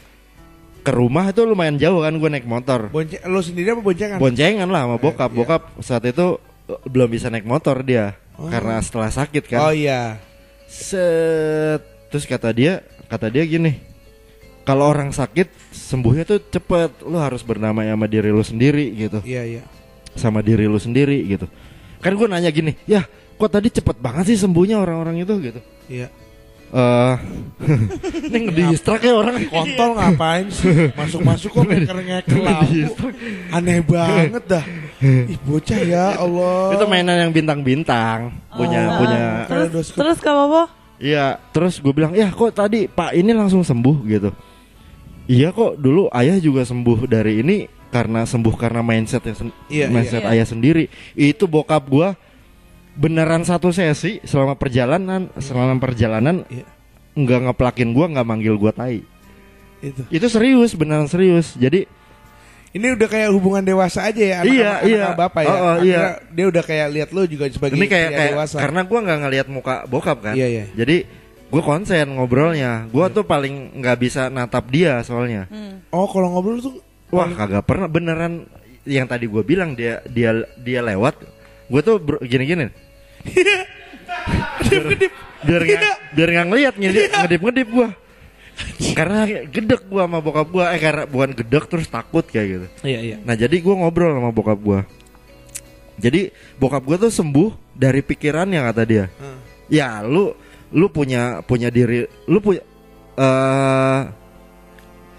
Ke rumah itu lumayan jauh kan gue naik motor. Bonce lo sendiri apa boncengan? Boncengan lah sama bokap. Iya. Bokap saat itu eh, belum bisa naik motor dia Oh. karena setelah sakit kan. Oh iya. Set. Terus kata dia, kata dia gini. Kalau orang sakit sembuhnya tuh cepet, lu harus bernamai sama diri lu sendiri gitu, Iya iya. sama diri lu sendiri gitu. Kan gue nanya gini, ya kok tadi cepet banget sih sembuhnya orang-orang itu gitu. Iya. Eh, (laughs) ini ngedistrak ya orang. Kontol ngapain sih? Masuk-masuk kok ngeker-ngeker lampu. Aneh banget dah. Ih bocah ya Allah. Itu mainan yang bintang-bintang, punya Oh. punya. Terus, terus Kak Bobo? Iya, terus gue bilang, ya kok tadi Pak ini langsung sembuh gitu. Iya kok dulu ayah juga sembuh dari ini karena sembuh karena mindsetnya sen- Iya, mindset iya. ayah sendiri. Itu bokap gua beneran satu sesi selama perjalanan selama perjalanan Iya. nggak ngeplakin gua nggak manggil gua tai. Itu. Itu serius beneran serius. Jadi Ini udah kayak hubungan dewasa aja ya anak Iya, anak, iya. bapak ya. Oh, oh, Akhirnya iya. Dia udah kayak lihat lo juga sebagai ini kayak kayak dewasa. karena gua nggak ngelihat muka bokap kan. Iya, iya. Jadi gua konsen ngobrolnya. Gua tuh paling nggak bisa natap dia soalnya. Oh kalau ngobrol tuh Wah kagak pernah. Beneran yang tadi gue bilang dia dia dia lewat gue tuh bro- gini-gini. Biar nggak Iya. biar nggak ngeliat ngedip ngedip ngedip gue karena gedek gue sama bokap gue eh karena bukan gedek terus takut kayak gitu. Iya iya. nah jadi gue ngobrol sama bokap gue jadi bokap gue tuh sembuh dari pikirannya kata dia. Hmm. ya lu lu punya punya diri lu punya eh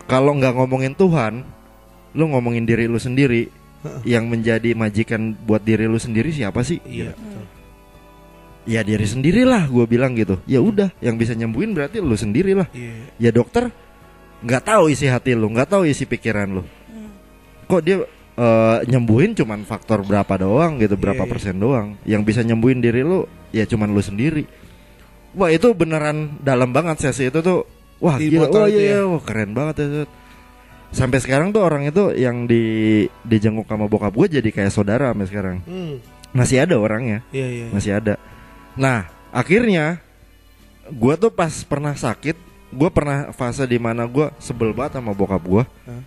kalau nggak ngomongin Tuhan lu ngomongin diri lu sendiri yang menjadi majikan buat diri lu sendiri siapa sih Iya. Betul. ya diri sendirilah gue bilang gitu ya udah yang bisa nyembuhin berarti lu sendirilah Iya. ya dokter nggak tahu isi hati lu nggak tahu isi pikiran lu kok dia eh, nyembuhin cuman faktor berapa doang gitu berapa Iya, iya. persen doang yang bisa nyembuhin diri lu ya cuman lu sendiri wah itu beneran dalam banget sesi itu tuh wah Di gila wah itu iya ya? wah keren banget ya Zat. sampai sekarang tuh orang itu yang di dijenguk sama bokap gue jadi kayak saudara sampai sekarang Hmm. masih ada orangnya Iya iya. masih ada. Nah, akhirnya gua tuh pas pernah sakit, gua pernah fase di mana gua sebel banget sama bokap gua. Hah?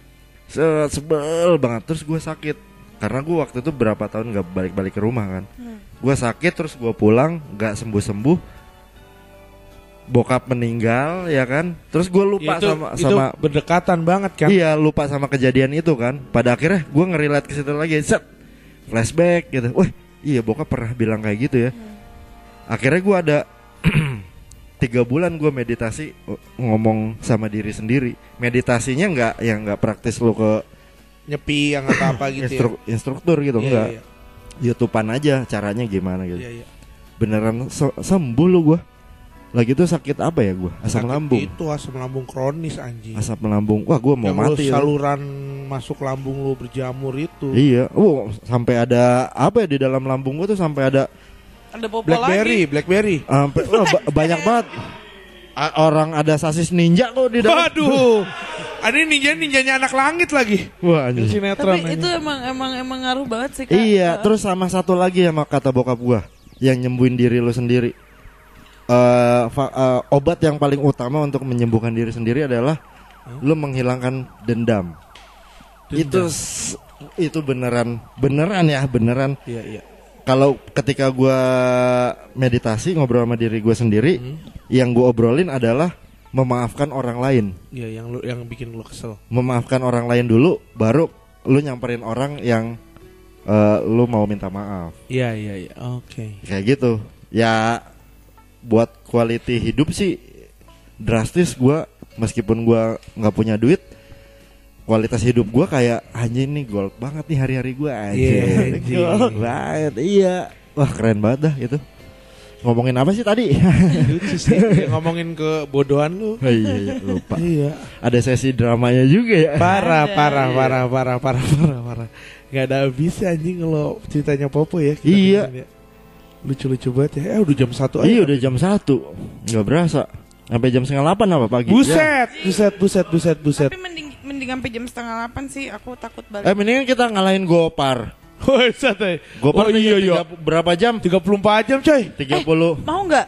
Se- sebel banget terus gua sakit. Karena gua waktu itu berapa tahun nggak balik-balik ke rumah kan. Gua sakit terus gua pulang nggak sembuh-sembuh. Bokap meninggal ya kan. Terus gua lupa Ya, itu, sama itu sama berdekatan banget kan. Iya lupa sama kejadian itu kan. Pada akhirnya gue ngerilat ke situ lagi, set flashback gitu. Wah iya bokap pernah bilang kayak gitu ya. Akhirnya gue ada (clears throat) tiga bulan gue meditasi uh, ngomong sama diri sendiri. Meditasinya nggak yang nggak praktis lo ke Nyepi yang apa apa (clears throat) gitu instru- instruktur gitu ya. enggak. Iya, YouTubean aja caranya gimana gitu. iya, iya. Beneran se- sembuh lo gue. Lagi tuh sakit apa ya gue? Asam Sakit lambung. Itu asam lambung kronis anjing. Asam lambung. Wah gue mau yang mati. ya. saluran masuk lambung lu berjamur itu. Iya, oh sampai ada apa ya di dalam lambung gua tuh sampai ada Ada popo Blackberry, lagi. Blackberry. sampai wah, ba- banyak banget A- orang ada sasis ninja kok di dalam. Waduh. (laughs) Ada ninja ninjanya anak langit lagi. Wah, anjing. Tapi ini. itu emang emang emang ngaruh banget sih kak. Iya, terus sama satu lagi sama kata bokap gua yang nyembuhin diri lu sendiri. Fa- eh, obat yang paling utama untuk menyembuhkan diri sendiri adalah lu menghilangkan dendam. Itu s- itu beneran beneran ya, beneran Iya, iya. kalau ketika gua meditasi ngobrol sama diri gue sendiri, Hmm. yang gua obrolin adalah memaafkan orang lain, Iya, yang lu yang bikin lu kesel. memaafkan orang lain dulu, baru lu nyamperin orang yang eh, lu mau minta maaf, Iya, iya, iya. Oke. kayak gitu. Ya buat quality hidup sih drastis gua meskipun gua nggak punya duit, kualitas hidup gua kayak anjing nih gold banget nih hari-hari. Iya, (laughs) anjing. gold banget. Iya. Wah, keren banget dah itu. Ngomongin apa sih tadi? (laughs) Lucu sih (laughs) Ya, ngomongin kebodohan lu. Oh, iya, iya, lupa. Iya. Ada sesi dramanya juga ya. Parah, parah, iya. parah, parah, parah, parah, parah. Gak ada habisnya anjing kalau ceritanya Popo ya. Iya. ya. Lucu-lucu banget ya. Eh udah jam satu aja. Iya udah jam satu nggak berasa sampai jam setengah delapan apa pagi? Ya. Buset, buset, buset, buset, buset. Tapi mending mending sampai jam setengah delapan sih. Aku takut Ya. Eh mendingan kita ngalahin Gopar. (laughs) Buset, eh. Gopar oh, iya, iya. tiga- berapa jam? 34 jam coy. 30 Mau nggak?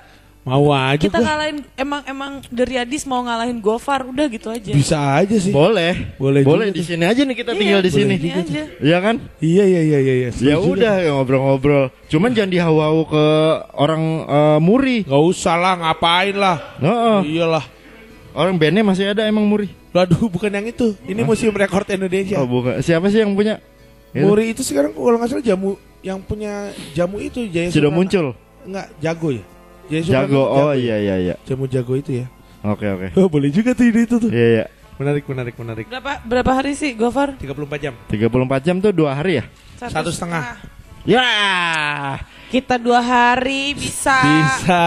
Mau aja Kita gua. ngalahin emang emang dari Adis mau ngalahin Gofar udah gitu aja. Bisa aja sih. Boleh. Boleh Boleh juga di sini aja nih kita Iya, tinggal di sini. Iya kan? Iya, iya, iya, iya. iya. Ya udah ngobrol-ngobrol. Cuman jangan dihau-hau ke orang eh, muri. Gak usah lah, ngapain lah. Heeh. Iyalah. Orang bandnya masih ada emang muri. Waduh, bukan yang itu. Ini Museum Rekor Indonesia. Oh bukan. Siapa sih yang punya? Itu. Muri itu sekarang kalau nggak salah jamu yang punya jamu itu Jaya Sudah muncul. Enggak, jago ya. Suprana Jago. Oh jago. iya iya iya. Jamu jago itu ya. Oke oke. Oh, boleh juga tuh ide itu tuh. Iya iya. Menarik, menarik, menarik. Berapa berapa hari sih Gofar? 34 jam. 34 jam tuh dua hari ya? Satu setengah. Ya. Kita dua hari bisa. Bisa.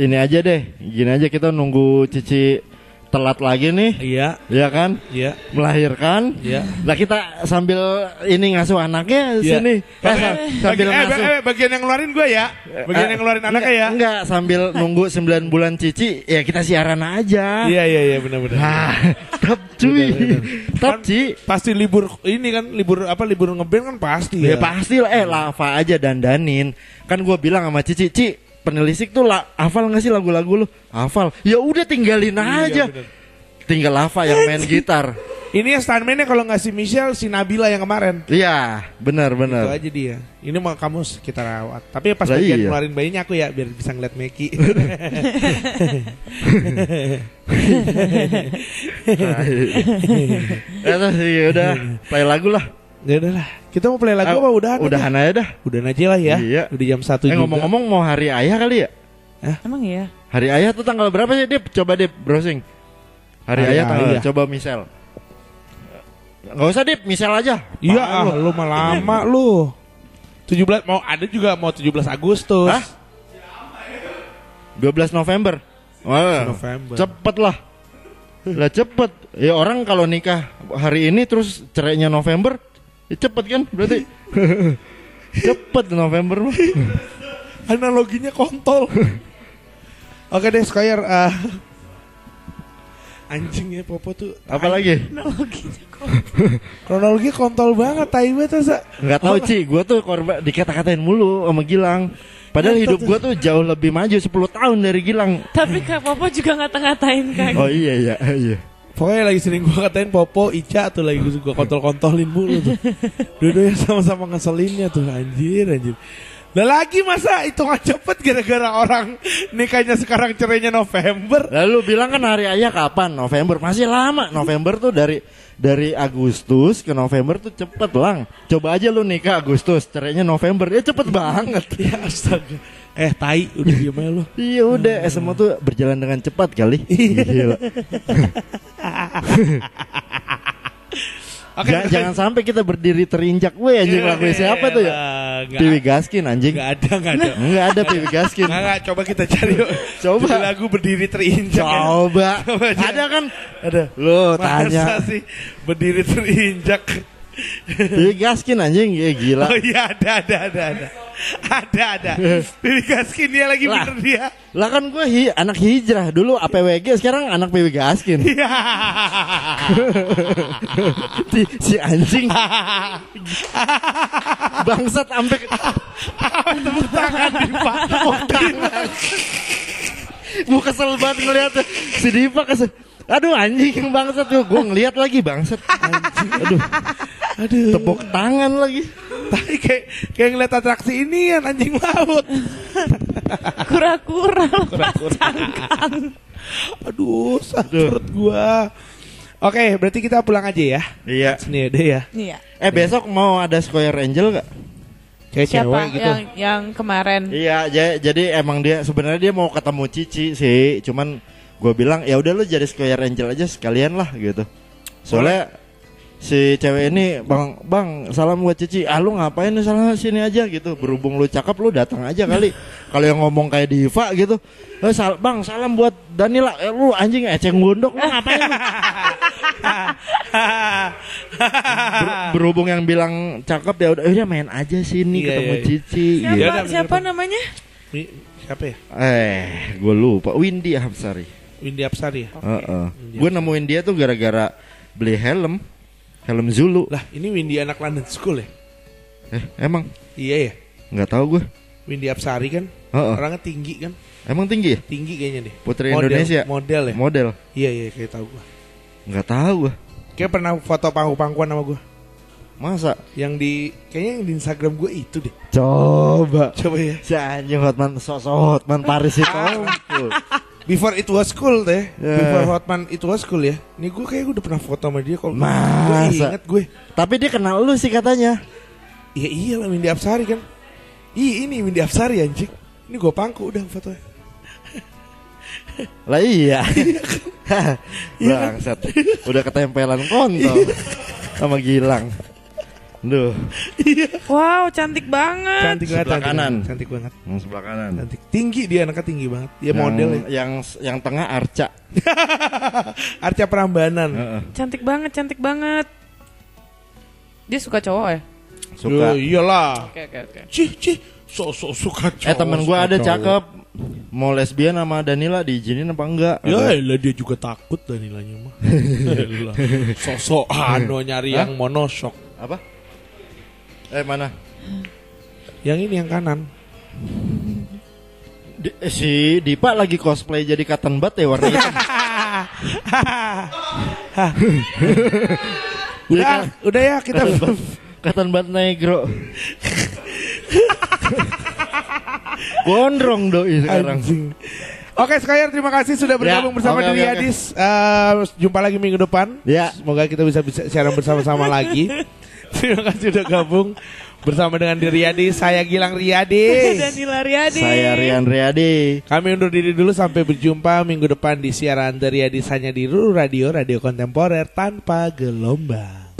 Ini aja deh. Gini aja kita nunggu Cici telat lagi nih. Iya, Ya kan? iya, Melahirkan. iya. Nah kita sambil ini ngasuh anaknya Iya. sini. Eh, Bagi- sa- sambil bagi- eh, ngasuh. eh, bagian yang ngeluarin gue ya. Bagian Eh, yang ngeluarin anaknya ya. Enggak, sambil nunggu 9 bulan Cici, ya kita siaran aja. Iya, iya, iya, benar-benar. Ah, top cuy. top Kan Ci. Pasti libur ini kan libur apa libur ngeband kan pasti Ya ya. pasti lah, eh lava aja dandanin. Kan gua bilang sama Cici, Ci, penelisik tuh lah, hafal gak sih lagu-lagu lu? Hafal. Ya udah tinggalin aja. Iya, bener. Tinggal lava yang main gitar. Ini ya stuntman-nya kalau nggak si Michelle, si Nabila yang kemarin. Iya, benar Itu benar. aja dia. Ini mau kamu kita rawat. Tapi pas Lah bagian iya. ngeluarin bayinya aku ya biar bisa ngeliat Meki. Udah, ya udah, play lagu lah. Ya udah lah. Kita mau play lagu Ah, apa udahan? aja? Udahan aja dah. Udahan aja lah ya. Iya. Udah jam satu Eh juga. ngomong-ngomong mau hari ayah kali ya? Emang iya? Hari ayah tuh tanggal berapa sih Dip? Coba Dip browsing. Hari, Hari ayah tanggal ayah. coba misal. Gak usah Dip, misal aja. Iya, ah, lu mah lama lu. 17 mau ada juga mau 17 Agustus. Hah? 12 November. Wah, November. cepet lah. Lah cepet. Ya orang kalau nikah hari ini terus cerainya November, ya cepet kan berarti. (laughs) cepet November mah. Analoginya kontol. Oke deh, Squire. ah. anjing ya Popo tuh. Apalagi? Kronologi kontol banget, tai banget Sa. Nggak tahu Ci, gue tuh korban dikata-katain mulu sama Gilang. Padahal hidup gue tuh jauh lebih maju 10 tahun dari Gilang. Tapi Kak Popo juga ngata-ngatain Kak. Oh iya iya iya. Pokoknya lagi sering gua katain Popo, Ica tuh lagi gua kontol-kontolin mulu tuh. Dua-duanya sama-sama ngeselinnya tuh anjir anjir. Lah lagi masa hitungan cepet gara-gara orang nikahnya sekarang cerainya November. Lalu bilang kan hari ayah kapan? November. Masih lama. November tuh dari dari Agustus ke November tuh cepet lang. Coba aja lu nikah Agustus, cerainya November. Ya cepet banget. (laughs) Ya astaga. Eh tai udah diem aja lu. Iya udah, eh, semua tuh berjalan dengan cepat kali. Gila. (laughs) Oke, jangan, jangan sampai kita berdiri terinjak. Weh anjing lagunya siapa tuh ya? Enggak. Piwi Gaskin anjing. Enggak ada, enggak ada. Enggak ada Piwi Gaskin. Enggak, enggak, coba kita cari yuk. Coba. Judul lagu berdiri terinjak. ya. Coba. Coba aja. Ada kan? Ada. Masa tanya. sih berdiri terinjak? Piwi Gaskin anjing. Ya gila. Oh iya ada ada ada ada. Ada ada. Pilih Gaskin dia lagi Lah. bener dia. Lah kan gue hi anak hijrah dulu APWG sekarang anak Piwi Gaskin. Iya. (laughs) si, si anjing bangsat sampai Tepuk tangan di Pak. Gue kesel banget ngeliatnya si Diva kesel aduh anjing yang bangsat tuh gue ngeliat lagi bangsat anjing aduh Aduh. tepuk tangan lagi Tapi kayak kayak ngeliat atraksi ini kan anjing laut. Kura-kura Aduh, sakit gua. Oke, berarti kita pulang aja ya. iya Sini deh ya. Iya. eh besok mau ada Square Angel gak? Kayak Siapa cewek gitu. yang yang kemarin? Iya, ja- jadi emang dia sebenarnya dia mau ketemu Cici sih, cuman gue bilang ya udah lu jadi Square Angel aja sekalian lah gitu. Soalnya si cewek ini bang bang salam buat Cici ah lu ngapain nih salam sini aja gitu berhubung lu cakep lu datang aja kali (laughs) kalau yang ngomong kayak diva gitu eh, sal bang salam buat Danila eh, lu anjing eceng gondok lu ngapain lu Ber- berhubung yang bilang cakep ya udah udah main aja sini Iya, ketemu iya. Cici Siapa, gitu. Iya, siapa namanya? Mi- Siapa ya? eh gue lupa Windy Hapsari Windy Apsari ya? Heeh. gue nemuin dia tuh gara-gara beli helm helm Zulu Lah ini Windy anak London School ya? eh emang Iya ya? nggak tahu gue Windy Apsari kan? Heeh. Orangnya tinggi kan? emang tinggi ya Tinggi kayaknya deh Putri Model- Indonesia Model ya? model iya iya kayak tahu gua nggak tahu gue Kayak pernah foto pangku-pangkuan sama gua masa Yang di Kayaknya yang di Instagram gua itu deh coba Coba ya si anjing Hotman sosok Hotman Paris itu. (laughs) Before it was cool teh. Ya. Before Hotman it was cool ya. Ini gue kayak udah pernah foto sama dia kalau Gue inget gue. Tapi dia kenal lu sih katanya. Iya iya lah Windy Apsari kan. Ih ini Windy Apsari anjing. Ini gue pangku udah fotonya. (laughs) Lah iya. Iya (laughs) bangsat. Udah ketempelan kontol sama Gilang Duh, Wow, cantik banget. Cantik banget Sebelah cantik kanan. banget, Cantik banget yang sebelah kanan. Cantik Tinggi dia anaknya tinggi banget Dia yang, model ya yang yang tengah Arca. (laughs) Arca Prambanan Heeh. Cantik banget, cantik banget. Dia suka cowok ya? Suka. Ya, iyalah Oke, oke, oke. Cih cih So-so suka cowok Eh temen gua ada cowok. cakep. Mau lesbian sama Danila diizinin apa enggak? Ya elah dia juga takut Danilanya mah (laughs) Elah. Sosokan no nyari yang monosok Apa? Eh mana? Yang ini yang kanan Di- eh, si Dipa lagi cosplay jadi cotton bud ya warna hitam. (laughs) Udah, kan udah ya kita cotton bud negro. Gondrong doi sekarang. Anjing. Oke Skyer terima kasih sudah bergabung Ya, bersama oke, oke. Adis Eh, Jumpa lagi minggu depan Ya. Semoga kita bisa, bisa siaran bersama-sama (laughs) lagi Terima kasih sudah gabung Bersama dengan Diri Adis Saya Gilang Riyadi (laughs) Danila Riyadi. Saya Rian Riyadi. Kami undur diri dulu sampai berjumpa minggu depan di siaran Diri Adis hanya di Ruru Radio Radio kontemporer tanpa gelombang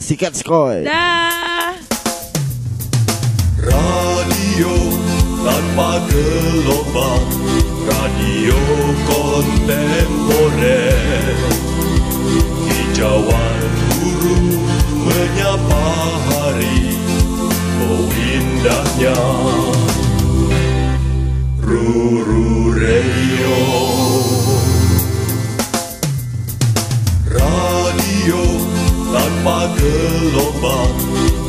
Sikat skoy. Dah. Radio tanpa gelombang Radio kontemporer Hijauan menyapa hari Oh indahnya. Ruru Radio Radio tanpa gelombang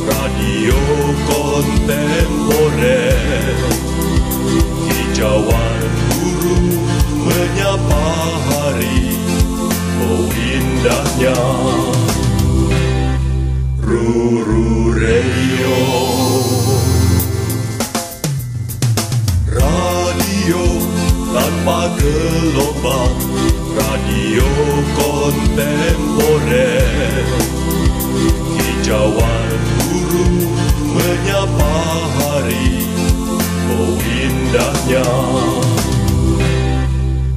Radio kontemporer. Hijauan burung menyapa hari Oh indahnya Rurureyo Radio tanpa gelombang Radio kontemporer. Hijauan burung menyapa hari Oh indahnya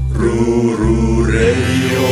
Rurureyo